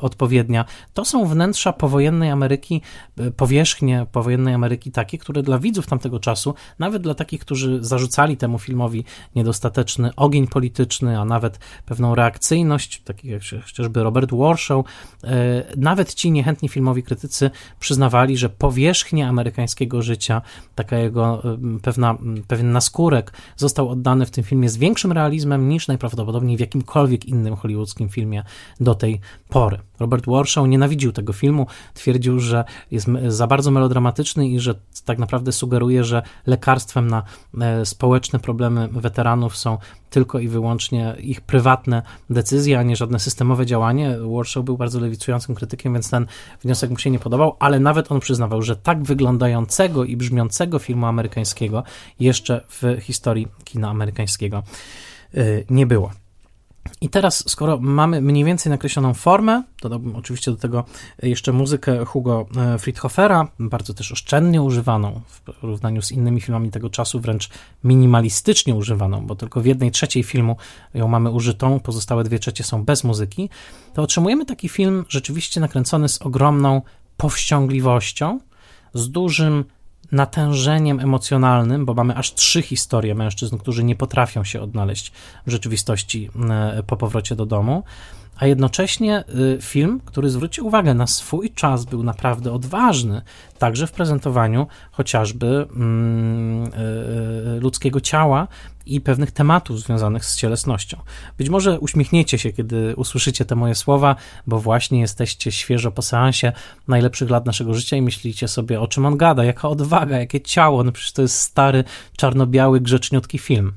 odpowiednia. To są wnętrza powojennej Ameryki, powierzchnie powojennej Ameryki takie, które dla widzów tamtego czasu, nawet dla takich, którzy zarzucali temu filmowi niedostateczny ogień polityczny, a nawet pewną reakcyjność, takich jak chociażby Robert Warshaw, nawet ci niechętni filmowi krytycy przyznawali, że powierzchnia amerykańskiego życia, taka jego pewna, pewien naskórek został oddany w tym filmie z większym realizmem niż najprawdopodobniej w jakimkolwiek innym hollywoodzkim filmie do tej pory. Robert Warshaw nienawidził tego filmu, twierdził, że jest za bardzo melodramatyczny i że tak naprawdę sugeruje, że lekarstwem na e, społeczne problemy weteranów są tylko i wyłącznie ich prywatne decyzje, a nie żadne systemowe działanie. Warshaw był bardzo lewicującym krytykiem, więc ten wniosek mu się nie podobał, ale nawet on przyznawał, że tak wyglądającego i brzmiącego filmu amerykańskiego jeszcze w historii kina amerykańskiego y, nie było. I teraz, skoro mamy mniej więcej nakreśloną formę, dodałbym oczywiście do tego jeszcze muzykę Hugo e, Friedhofera, bardzo też oszczędnie używaną w porównaniu z innymi filmami tego czasu, wręcz minimalistycznie używaną, bo tylko w jednej trzeciej filmu ją mamy użytą, pozostałe dwie trzecie są bez muzyki, to otrzymujemy taki film rzeczywiście nakręcony z ogromną powściągliwością, z dużym natężeniem emocjonalnym, bo mamy aż trzy historie mężczyzn, którzy nie potrafią się odnaleźć w rzeczywistości e, po powrocie do domu, a jednocześnie e, film, który zwrócił uwagę na swój czas, był naprawdę odważny, także w prezentowaniu chociażby mm, e, ludzkiego ciała i pewnych tematów związanych z cielesnością. Być może uśmiechniecie się, kiedy usłyszycie te moje słowa, bo właśnie jesteście świeżo po seansie najlepszych lat naszego życia i myślicie sobie, o czym on gada, jaka odwaga, jakie ciało, no przecież to jest stary, czarno-biały, grzeczniutki film.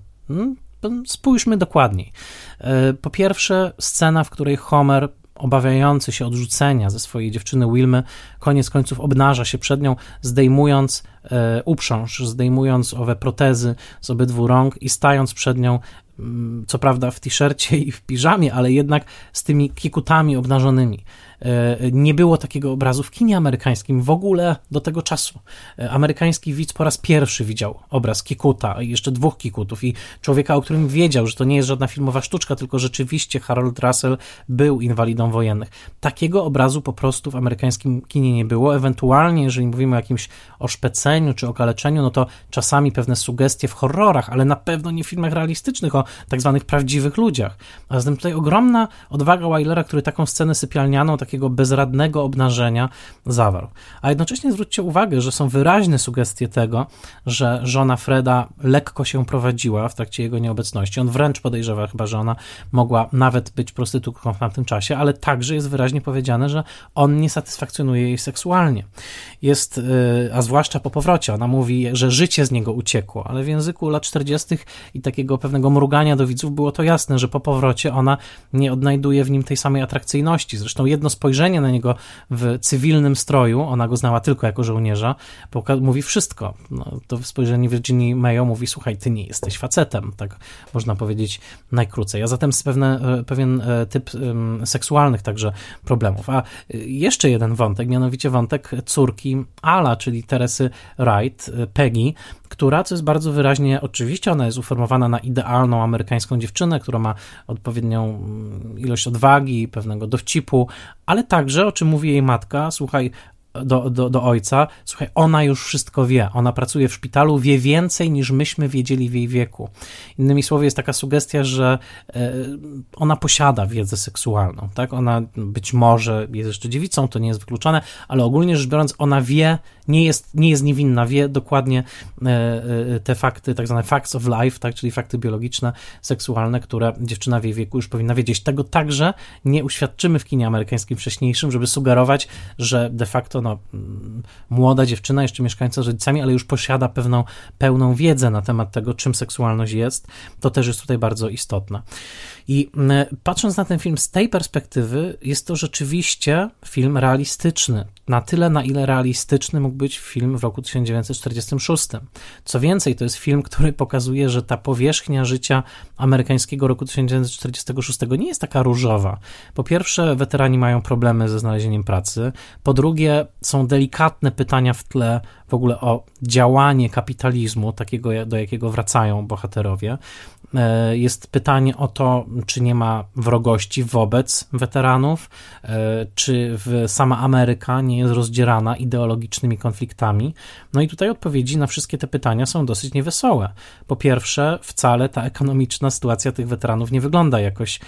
Spójrzmy dokładniej. E, po pierwsze, scena, w której Homer obawiający się odrzucenia ze swojej dziewczyny Wilmy, koniec końców obnaża się przed nią, zdejmując e, uprząż, zdejmując owe protezy z obydwu rąk i stając przed nią, mm, co prawda w t-shircie i w piżamie, ale jednak z tymi kikutami obnażonymi. E, nie było takiego obrazu w kinie amerykańskim w ogóle do tego czasu. E, amerykański widz po raz pierwszy widział obraz Kikuta jeszcze dwóch Kikutów i człowieka, o którym wiedział, że to nie jest żadna filmowa sztuczka, tylko rzeczywiście Harold Russell był inwalidą wojennych. Takiego obrazu po prostu w amerykańskim kinie nie było. Ewentualnie, jeżeli mówimy o jakimś oszpeceniu czy okaleczeniu, no to czasami pewne sugestie w horrorach, ale na pewno nie w filmach realistycznych o tak zwanych prawdziwych ludziach. A zatem tutaj ogromna odwaga Wylera, który taką scenę sypialnianą, takie takiego bezradnego obnażenia zawarł. A jednocześnie zwróćcie uwagę, że są wyraźne sugestie tego, że żona Freda lekko się prowadziła w trakcie jego nieobecności. On wręcz podejrzewa chyba, że ona mogła nawet być prostytutką w tamtym czasie, ale także jest wyraźnie powiedziane, że on nie satysfakcjonuje jej seksualnie. Jest, y, a zwłaszcza po powrocie, ona mówi, że życie z niego uciekło, ale w języku lat 40. i takiego pewnego mrugania do widzów było to jasne, że po powrocie ona nie odnajduje w nim tej samej atrakcyjności. Zresztą jedno spojrzenie na niego w cywilnym stroju, ona go znała tylko jako żołnierza, mówi wszystko. No, to spojrzenie Virginii Mayo mówi, słuchaj, ty nie jesteś facetem, tak można powiedzieć najkrócej. A zatem pewne, e, pewien e, typ seksualnych także problemów. A e, jeszcze jeden wątek, mianowicie wątek córki Ala, czyli Teresy Wright, Peggy, która, co jest bardzo wyraźnie, oczywiście ona jest uformowana na idealną amerykańską dziewczynę, która ma odpowiednią mm, ilość odwagi, pewnego dowcipu, ale także, o czym mówi jej matka, słuchaj, do, do, do ojca, słuchaj, ona już wszystko wie, ona pracuje w szpitalu, wie więcej niż myśmy wiedzieli w jej wieku. Innymi słowy, jest taka sugestia, że e, ona posiada wiedzę seksualną, tak? Ona być może jest jeszcze dziewicą, to nie jest wykluczone, ale ogólnie rzecz biorąc, ona wie, nie jest, nie jest niewinna, wie dokładnie e, e, te fakty, tak zwane facts of life, tak? Czyli fakty biologiczne, seksualne, które dziewczyna w jej wieku już powinna wiedzieć. Tego także nie uświadczymy w kinie amerykańskim wcześniejszym, żeby sugerować, że de facto no, mm, młoda dziewczyna, jeszcze mieszkająca z rodzicami, ale już posiada pewną pełną wiedzę na temat tego, czym seksualność jest, to też jest tutaj bardzo istotne. I mm, patrząc na ten film z tej perspektywy, jest to rzeczywiście film realistyczny. Na tyle, na ile realistyczny mógł być film w roku 1946. Co więcej, to jest film, który pokazuje, że ta powierzchnia życia amerykańskiego roku 1946 nie jest taka różowa. Po pierwsze, weterani mają problemy ze znalezieniem pracy. Po drugie, są delikatne pytania w tle w ogóle o działanie kapitalizmu, takiego do jakiego wracają bohaterowie. E, jest pytanie o to, czy nie ma wrogości wobec weteranów, e, czy sama Ameryka nie jest rozdzierana ideologicznymi konfliktami. No i tutaj odpowiedzi na wszystkie te pytania są dosyć niewesołe. Po pierwsze, wcale ta ekonomiczna sytuacja tych weteranów nie wygląda jakoś e,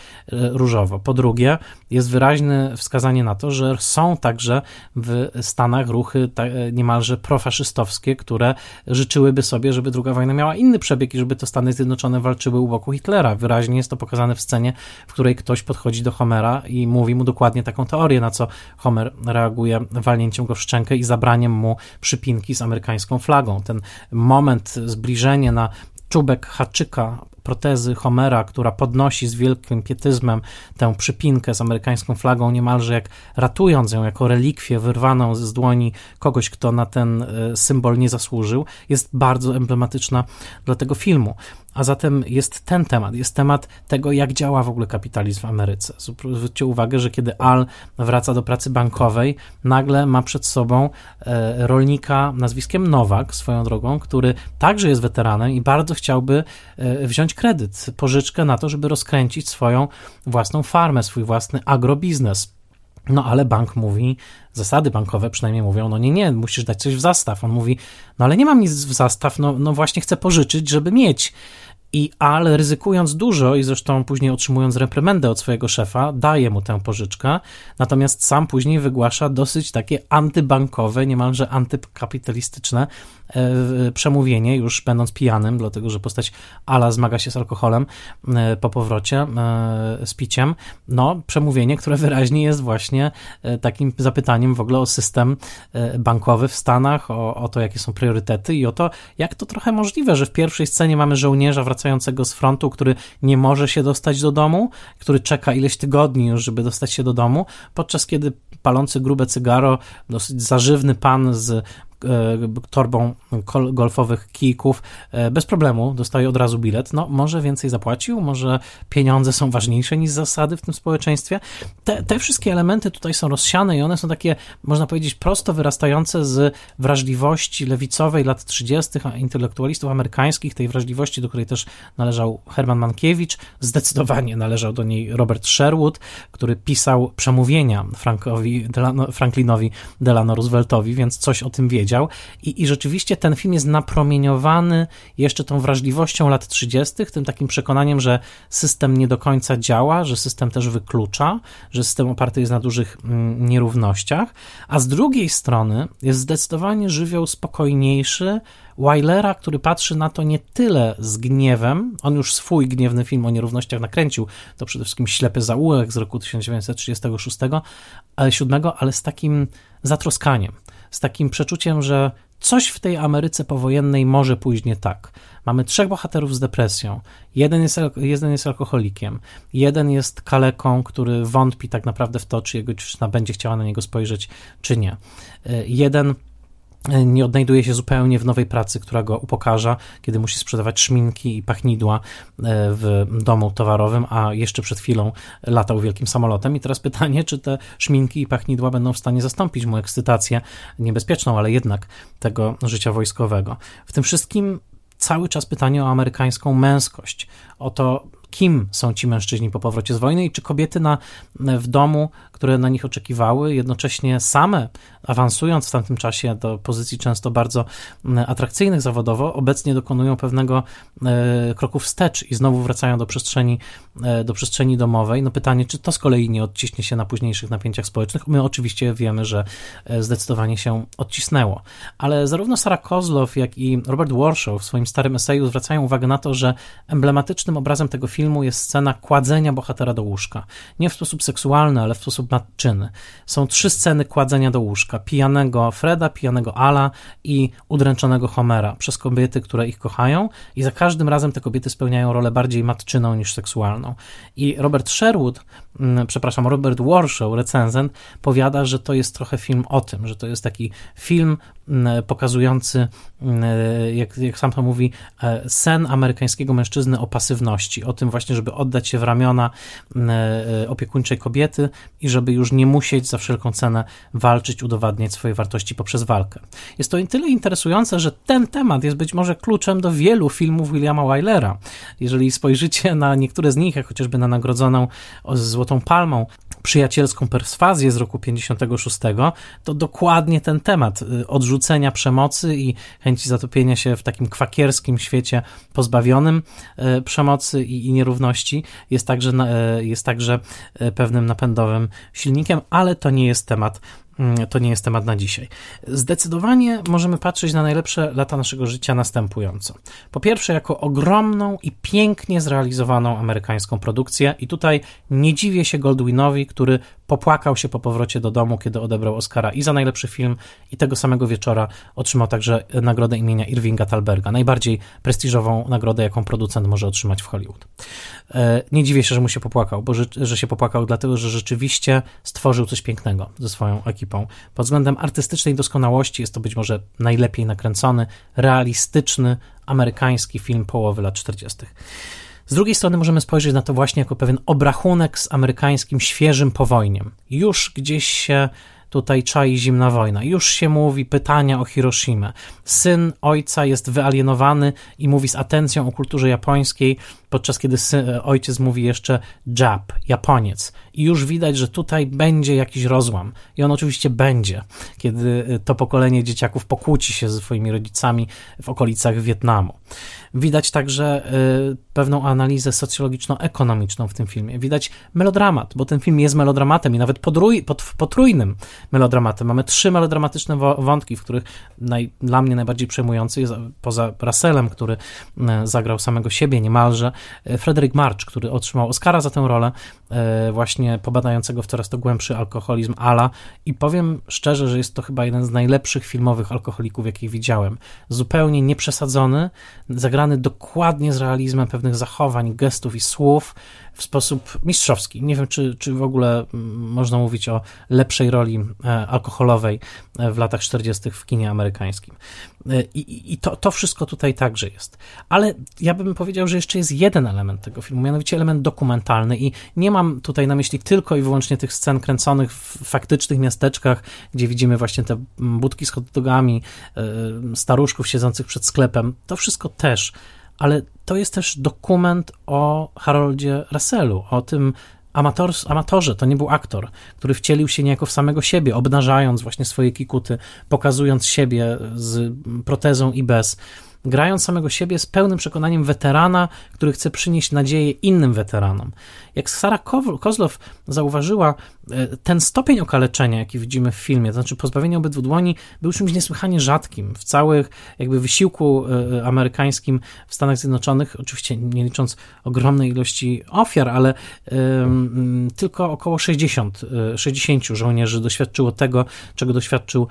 różowo. Po drugie, jest wyraźne wskazanie na to, że są także w Stanach ruchy niemalże profaszystowskie, które życzyłyby sobie, żeby druga wojna miała inny przebieg i żeby to Stany Zjednoczone walczyły był u boku Hitlera. Wyraźnie jest to pokazane w scenie, w której ktoś podchodzi do Homera i mówi mu dokładnie taką teorię, na co Homer reaguje walnięciem go w szczękę i zabraniem mu przypinki z amerykańską flagą. Ten moment, zbliżenie na czubek haczyka protezy Homera, która podnosi z wielkim pietyzmem tę przypinkę z amerykańską flagą, niemalże jak ratując ją jako relikwię wyrwaną z dłoni kogoś, kto na ten e, symbol nie zasłużył, jest bardzo emblematyczna dla tego filmu. A zatem jest ten temat, jest temat tego, jak działa w ogóle kapitalizm w Ameryce. Zwróćcie uwagę, że kiedy Al wraca do pracy bankowej, nagle ma przed sobą e, rolnika nazwiskiem Nowak, swoją drogą, który także jest weteranem i bardzo chciałby e, wziąć kredyt, pożyczkę na to, żeby rozkręcić swoją własną farmę, swój własny agrobiznes. No ale bank mówi, zasady bankowe przynajmniej mówią, no nie, nie, musisz dać coś w zastaw. On mówi, no ale nie mam nic w zastaw, no, no właśnie chcę pożyczyć, żeby mieć. I Al, ryzykując dużo i zresztą później otrzymując reprymendę od swojego szefa, daje mu tę pożyczkę, natomiast sam później wygłasza dosyć takie antybankowe, niemalże antykapitalistyczne przemówienie, już będąc pijanym, dlatego że postać Ala zmaga się z alkoholem e, po powrocie e, z piciem. No, przemówienie, które wyraźnie jest właśnie takim zapytaniem w ogóle o system bankowy w Stanach, o, o to, jakie są priorytety i o to, jak to trochę możliwe, że w pierwszej scenie mamy żołnierza wracającego z frontu, który nie może się dostać do domu, który czeka ileś tygodni już, żeby dostać się do domu, podczas kiedy palący grube cygaro, dosyć zażywny pan z E, torbą golfowych kijków e, bez problemu, dostaje od razu bilet. No, może więcej zapłacił, może pieniądze są ważniejsze niż zasady w tym społeczeństwie. Te, te wszystkie elementy tutaj są rozsiane i one są takie, można powiedzieć, prosto wyrastające z wrażliwości lewicowej lat 30., intelektualistów amerykańskich, tej wrażliwości, do której też należał Herman Mankiewicz. Zdecydowanie należał do niej Robert Sherwood, który pisał przemówienia Frankowi Delano, Franklinowi Delano Rooseveltowi, więc coś o tym wiedział powiedział. I, I rzeczywiście ten film jest napromieniowany jeszcze tą wrażliwością lat 30., tym takim przekonaniem, że system nie do końca działa, że system też wyklucza, że system oparty jest na dużych mm, nierównościach, a z drugiej strony jest zdecydowanie żywioł spokojniejszy, Weilera, który patrzy na to nie tyle z gniewem, on już swój gniewny film o nierównościach nakręcił, to przede wszystkim Ślepy Zaułek z roku 1936, ale 7, ale z takim zatroskaniem z takim przeczuciem, że coś w tej Ameryce powojennej może pójść nie tak. Mamy trzech bohaterów z depresją. Jeden jest, jeden jest alkoholikiem, jeden jest kaleką, który wątpi tak naprawdę w to, czy jego dziewczyna będzie chciała na niego spojrzeć, czy nie. Y, jeden nie odnajduje się zupełnie w nowej pracy, która go upokarza, kiedy musi sprzedawać szminki i pachnidła e, w domu towarowym, a jeszcze przed chwilą latał wielkim samolotem. I teraz pytanie, czy te szminki i pachnidła będą w stanie zastąpić mu ekscytację niebezpieczną, ale jednak tego życia wojskowego. W tym wszystkim cały czas pytanie o amerykańską męskość, o to, kim są ci mężczyźni po powrocie z wojny i czy kobiety na, w domu, które na nich oczekiwały, jednocześnie same awansując w tamtym czasie do pozycji często bardzo atrakcyjnych zawodowo, obecnie dokonują pewnego e, kroku wstecz i znowu wracają do przestrzeni, e, do przestrzeni domowej. No pytanie, czy to z kolei nie odciśnie się na późniejszych napięciach społecznych? My oczywiście wiemy, że e, zdecydowanie się odcisnęło. Ale zarówno Sarah Kozlow, jak i Robert Warshaw w swoim starym eseju zwracają uwagę na to, że emblematycznym obrazem tego filmu jest scena kładzenia bohatera do łóżka. Nie w sposób seksualny, ale w sposób matczyny. Są trzy sceny kładzenia do łóżka. Pijanego Freda, pijanego Ala i udręczonego Homera przez kobiety, które ich kochają i za każdym razem te kobiety spełniają rolę bardziej matczyną niż seksualną. I Robert Sherwood, przepraszam, Robert Warshaw, recenzent, powiada, że to jest trochę film o tym, że to jest taki film mm, pokazujący, mm, jak, jak sam to mówi, e, sen amerykańskiego mężczyzny o pasywności, o tym właśnie, żeby oddać się w ramiona e, opiekuńczej kobiety i żeby już nie musieć za wszelką cenę walczyć, udowadniać swoje wartości poprzez walkę. Jest to tyle interesujące, że ten temat jest być może kluczem do wielu filmów Williama Wylera. Jeżeli spojrzycie na niektóre z nich, jak chociażby na nagrodzoną Złotą Palmą przyjacielską perswazję z roku 56, to dokładnie ten temat y, odrzucenia przemocy i chęci zatopienia się w takim kwakierskim świecie pozbawionym y, przemocy i, i nierówności jest także, y, jest także pewnym napędowym silnikiem, ale to nie jest temat to nie jest temat na dzisiaj. Zdecydowanie możemy patrzeć na najlepsze lata naszego życia następująco. Po pierwsze, jako ogromną i pięknie zrealizowaną amerykańską produkcję, i tutaj nie dziwię się Goldwinowi, który popłakał się po powrocie do domu, kiedy odebrał Oscara i za najlepszy film, i tego samego wieczora otrzymał także nagrodę imienia Irvinga Talberga, najbardziej prestiżową nagrodę, jaką producent może otrzymać w Hollywood. E, nie dziwię się, że mu się popłakał, bo że, że się popłakał dlatego, że rzeczywiście stworzył coś pięknego ze swoją ekipą. Pod względem artystycznej doskonałości jest to być może najlepiej nakręcony, realistyczny, amerykański film połowy lat 40. Z drugiej strony możemy spojrzeć na to właśnie jako pewien obrachunek z amerykańskim świeżym powojniem. Już gdzieś się tutaj czai zimna wojna. Już się mówi pytania o Hiroshima. Syn ojca jest wyalienowany i mówi z atencją o kulturze japońskiej, podczas kiedy ojciec mówi jeszcze Jap, Japoniec. I już widać, że tutaj będzie jakiś rozłam. I on oczywiście będzie, kiedy to pokolenie dzieciaków pokłóci się ze swoimi rodzicami w okolicach Wietnamu. Widać także y, pewną analizę socjologiczno-ekonomiczną w tym filmie. Widać melodramat, bo ten film jest melodramatem i nawet podrój, pod, potrójnym melodramatem. Mamy trzy melodramatyczne wątki, w których naj, dla mnie najbardziej przejmujący jest, poza Russellem, który zagrał samego siebie niemalże, Frederick March, który otrzymał Oscara za tę rolę, właśnie pobadającego w coraz to głębszy alkoholizm Ala i powiem szczerze, że jest to chyba jeden z najlepszych filmowych alkoholików, jakich widziałem. Zupełnie nieprzesadzony, zagrany dokładnie z realizmem pewnych zachowań, gestów i słów w sposób mistrzowski. Nie wiem, czy, czy w ogóle mm, można mówić o lepszej roli e, alkoholowej e, w latach 40. w kinie amerykańskim. E, I, i to, to wszystko tutaj także jest. Ale ja bym powiedział, że jeszcze jest jeden element tego filmu, mianowicie element dokumentalny i nie mam tutaj na myśli tylko i wyłącznie tych scen kręconych w faktycznych miasteczkach, gdzie widzimy właśnie te budki z hotdogami, staruszków siedzących przed sklepem. To wszystko też ale to jest też dokument o Haroldzie Russellu, o tym amator, amatorze, to nie był aktor, który wcielił się niejako w samego siebie, obnażając właśnie swoje kikuty, pokazując siebie z protezą i bez grając samego siebie z pełnym przekonaniem weterana, który chce przynieść nadzieję innym weteranom. Jak Sara Kozlow zauważyła, ten stopień okaleczenia, jaki widzimy w filmie, to znaczy pozbawienie obydwu dłoni, był czymś niesłychanie rzadkim. W całych jakby wysiłku e, e, amerykańskim w Stanach Zjednoczonych, oczywiście nie licząc ogromnej ilości ofiar, ale um, tylko około 60, 60 żołnierzy doświadczyło tego, czego doświadczył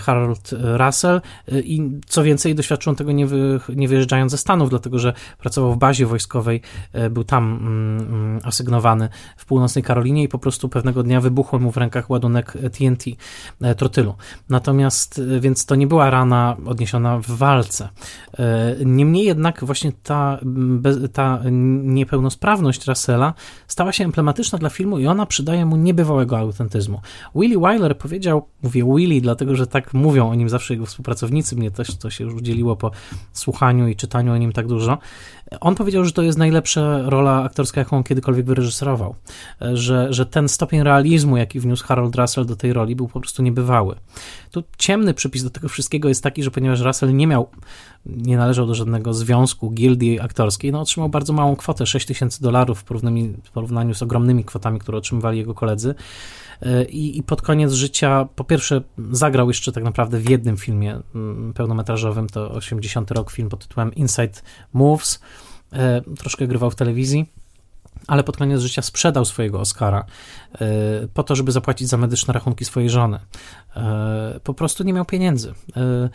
Harold Russell. I co więcej doświadczył tego nie, wy, nie wyjeżdżając ze Stanów, dlatego że pracował w bazie wojskowej, e, był tam mm, asygnowany w północnej Karolinie i po prostu pewnego dnia wybuchł mu w rękach ładunek TNT, e, trotylu. Natomiast, e, więc to nie była rana odniesiona w walce. Niemniej jednak właśnie ta, ta niepełnosprawność Russella stała się emblematyczna dla filmu i ona przydaje mu niebywałego autentyzmu. Willie Wyler powiedział, mówię Willie, dlatego że tak mówią o nim zawsze jego współpracownicy, mnie też to się już udzieliło po słuchaniu i czytaniu o nim tak dużo. On powiedział, że to jest najlepsza rola aktorska, jaką kiedykolwiek wyreżyserował. Że, że ten stopień realizmu, jaki wniósł Harold Russell do tej roli, był po prostu niebywały. Tu ciemny przypis do tego wszystkiego jest taki, że ponieważ Russell nie miał, nie należał do żadnego związku, gildii aktorskiej, no otrzymał bardzo małą kwotę, 6 tysięcy dolarów w porównaniu, z ogromnymi kwotami, które otrzymywali jego koledzy. I, I, pod koniec życia, po pierwsze, zagrał jeszcze tak naprawdę w jednym filmie mm, pełnometrażowym, to 80 rok film pod tytułem Inside Moves troszkę grywał w telewizji ale pod koniec życia sprzedał swojego Oscara e, po to, żeby zapłacić za medyczne rachunki swojej żony. E, po prostu nie miał pieniędzy. E,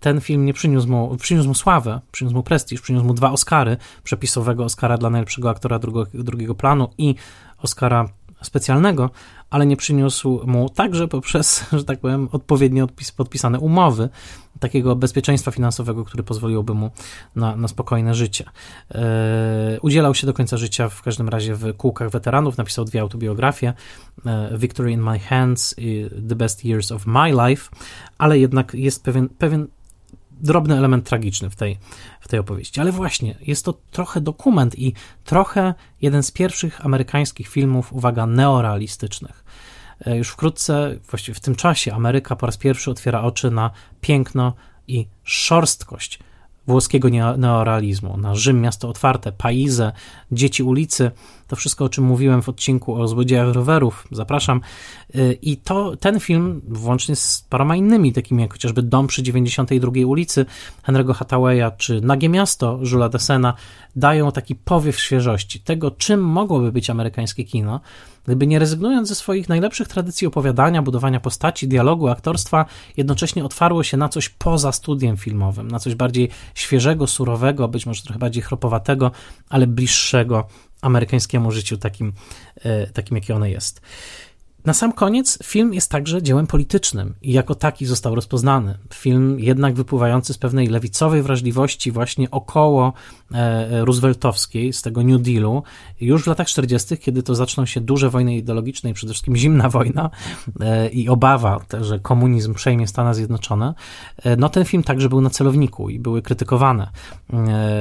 ten film nie przyniósł mu, przyniósł mu sławę, przyniósł mu prestiż, przyniósł mu dwa Oscary, przepisowego Oscara dla najlepszego aktora drugiego, drugiego planu i Oscara specjalnego, ale nie przyniósł mu także poprzez, że tak powiem, odpowiednio podpisane umowy takiego bezpieczeństwa finansowego, który pozwoliłoby mu na, na spokojne życie. E, udzielał się do końca życia w każdym razie w kółkach weteranów, napisał dwie autobiografie, e, Victory in My Hands i The Best Years of My Life, ale jednak jest pewien, pewien drobny element tragiczny w tej, w tej opowieści. Ale właśnie, jest to trochę dokument i trochę jeden z pierwszych amerykańskich filmów, uwaga, neorealistycznych. E, już wkrótce, właściwie w tym czasie, Ameryka po raz pierwszy otwiera oczy na piękno i szorstkość włoskiego neorealizmu, na Rzym, miasto otwarte, Paize, dzieci ulicy, to wszystko, o czym mówiłem w odcinku o złodziejach rowerów, zapraszam. Y, I to, ten film, włącznie z paroma innymi, takimi jak chociażby Dom przy 92 ulicy Henry'ego Hathawaya, czy Nagie Miasto Żula Desena, dają taki powiew świeżości tego, czym mogłoby być amerykańskie kino, gdyby nie rezygnując ze swoich najlepszych tradycji opowiadania, budowania postaci, dialogu, aktorstwa, jednocześnie otwarło się na coś poza studiem filmowym, na coś bardziej świeżego, surowego, być może trochę bardziej chropowatego, ale bliższego amerykańskiemu życiu takim, e, takim jakie ono jest. Na sam koniec film jest także dziełem politycznym i jako taki został rozpoznany. Film jednak wypływający z pewnej lewicowej wrażliwości właśnie około e, rooseveltowskiej, z tego New Dealu, już w latach 40., kiedy to zaczną się duże wojny ideologiczne i przede wszystkim zimna wojna e, i obawa, że komunizm przejmie Stany Zjednoczone, e, no ten film także był na celowniku i były krytykowane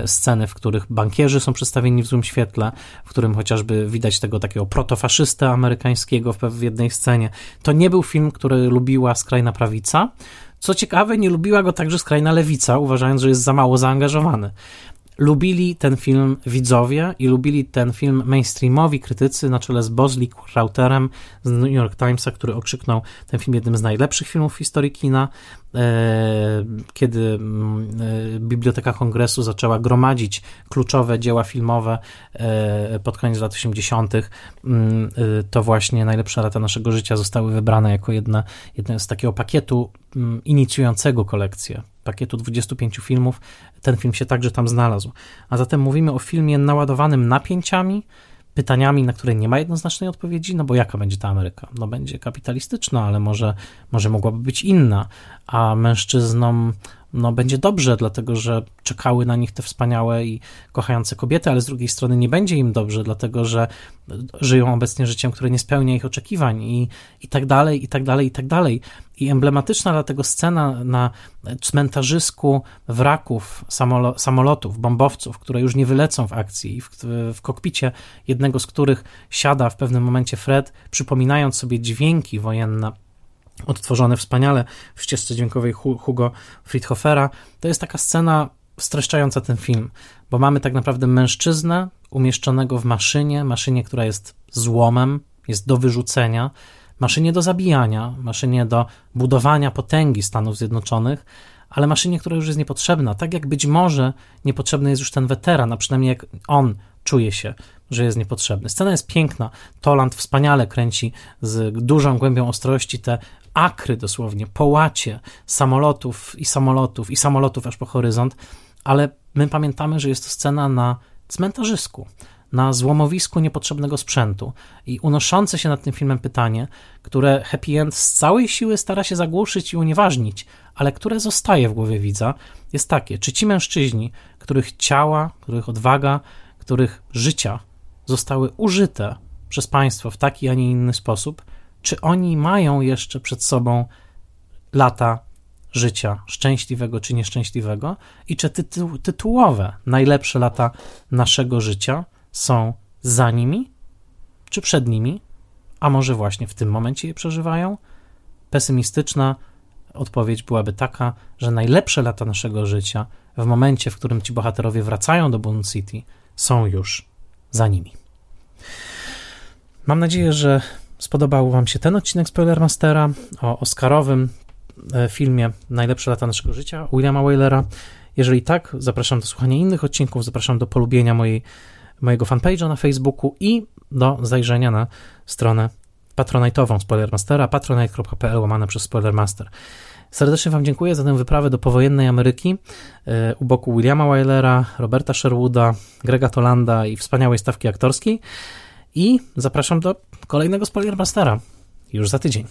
sceny, w których bankierzy są przedstawieni w złym świetle, w którym chociażby widać tego takiego protofaszystę amerykańskiego w pewnej jednej scenie. To nie był film, który lubiła skrajna prawica. Co ciekawe, nie lubiła go także skrajna lewica, uważając, że jest za mało zaangażowany. Lubili ten film widzowie i lubili ten film mainstreamowi krytycy na czele z Bosley Crowtherem z New York Timesa, który okrzyknął ten film jednym z najlepszych filmów w historii kina. E, kiedy mm, e, Biblioteka Kongresu zaczęła gromadzić kluczowe dzieła filmowe e, pod koniec lat 80., mm, to właśnie najlepsze lata naszego życia zostały wybrane jako jedna, jedna z takiego pakietu mm, inicjującego kolekcję, pakietu 25 filmów. Ten film się także tam znalazł. A zatem mówimy o filmie naładowanym napięciami, pytaniami, na które nie ma jednoznacznej odpowiedzi, no bo jaka będzie ta Ameryka? No będzie kapitalistyczna, ale może, może mogłaby być inna, a mężczyznom no, będzie dobrze, dlatego że czekały na nich te wspaniałe i kochające kobiety, ale z drugiej strony nie będzie im dobrze, dlatego że żyją obecnie życiem, które nie spełnia ich oczekiwań i, i tak dalej, i tak dalej, i tak dalej. I emblematyczna dlatego scena na cmentarzysku wraków samolo samolotów, bombowców, które już nie wylecą w akcji, w, w kokpicie jednego z których siada w pewnym momencie Fred, przypominając sobie dźwięki wojenne odtworzone wspaniale w ścieżce dźwiękowej Hugo Friedhofera. To jest taka scena streszczająca ten film, bo mamy tak naprawdę mężczyznę umieszczonego w maszynie, maszynie, która jest złomem, jest do wyrzucenia, maszynie do zabijania, maszynie do budowania potęgi Stanów Zjednoczonych, ale maszynie, która już jest niepotrzebna. Tak jak być może niepotrzebny jest już ten weteran, a przynajmniej jak on czuje się, że jest niepotrzebny. Scena jest piękna. Toland wspaniale kręci z dużą głębią ostrości te akry dosłownie, połacie samolotów i samolotów i samolotów aż po horyzont, ale my pamiętamy, że jest to scena na cmentarzysku, na złomowisku niepotrzebnego sprzętu i unoszące się nad tym filmem pytanie, które Happy End z całej siły stara się zagłuszyć i unieważnić, ale które zostaje w głowie widza, jest takie, czy ci mężczyźni, których ciała, których odwaga, których życia zostały użyte przez państwo w taki, a nie inny sposób, czy oni mają jeszcze przed sobą lata życia szczęśliwego czy nieszczęśliwego i czy tytu tytułowe najlepsze lata naszego życia są za nimi czy przed nimi, a może właśnie w tym momencie je przeżywają? Pesymistyczna odpowiedź byłaby taka, że najlepsze lata naszego życia w momencie, w którym ci bohaterowie wracają do Boone City, są już za nimi. Mam nadzieję, że spodobał Wam się ten odcinek Spoilermastera o Oscarowym e, filmie Najlepsze lata naszego życia Williama Waylera. Jeżeli tak, zapraszam do słuchania innych odcinków, zapraszam do polubienia mojej, mojego fanpage'a na Facebooku i do zajrzenia na stronę patronite'ową Spoilermastera, patronite.pl łamane przez Spoilermaster. Serdecznie Wam dziękuję za tę wyprawę do powojennej Ameryki e, u boku Williama Wylera, Roberta Sherwooda, Grega Tolanda i wspaniałej stawki aktorskiej. I zapraszam do kolejnego Spoilermastera już za tydzień.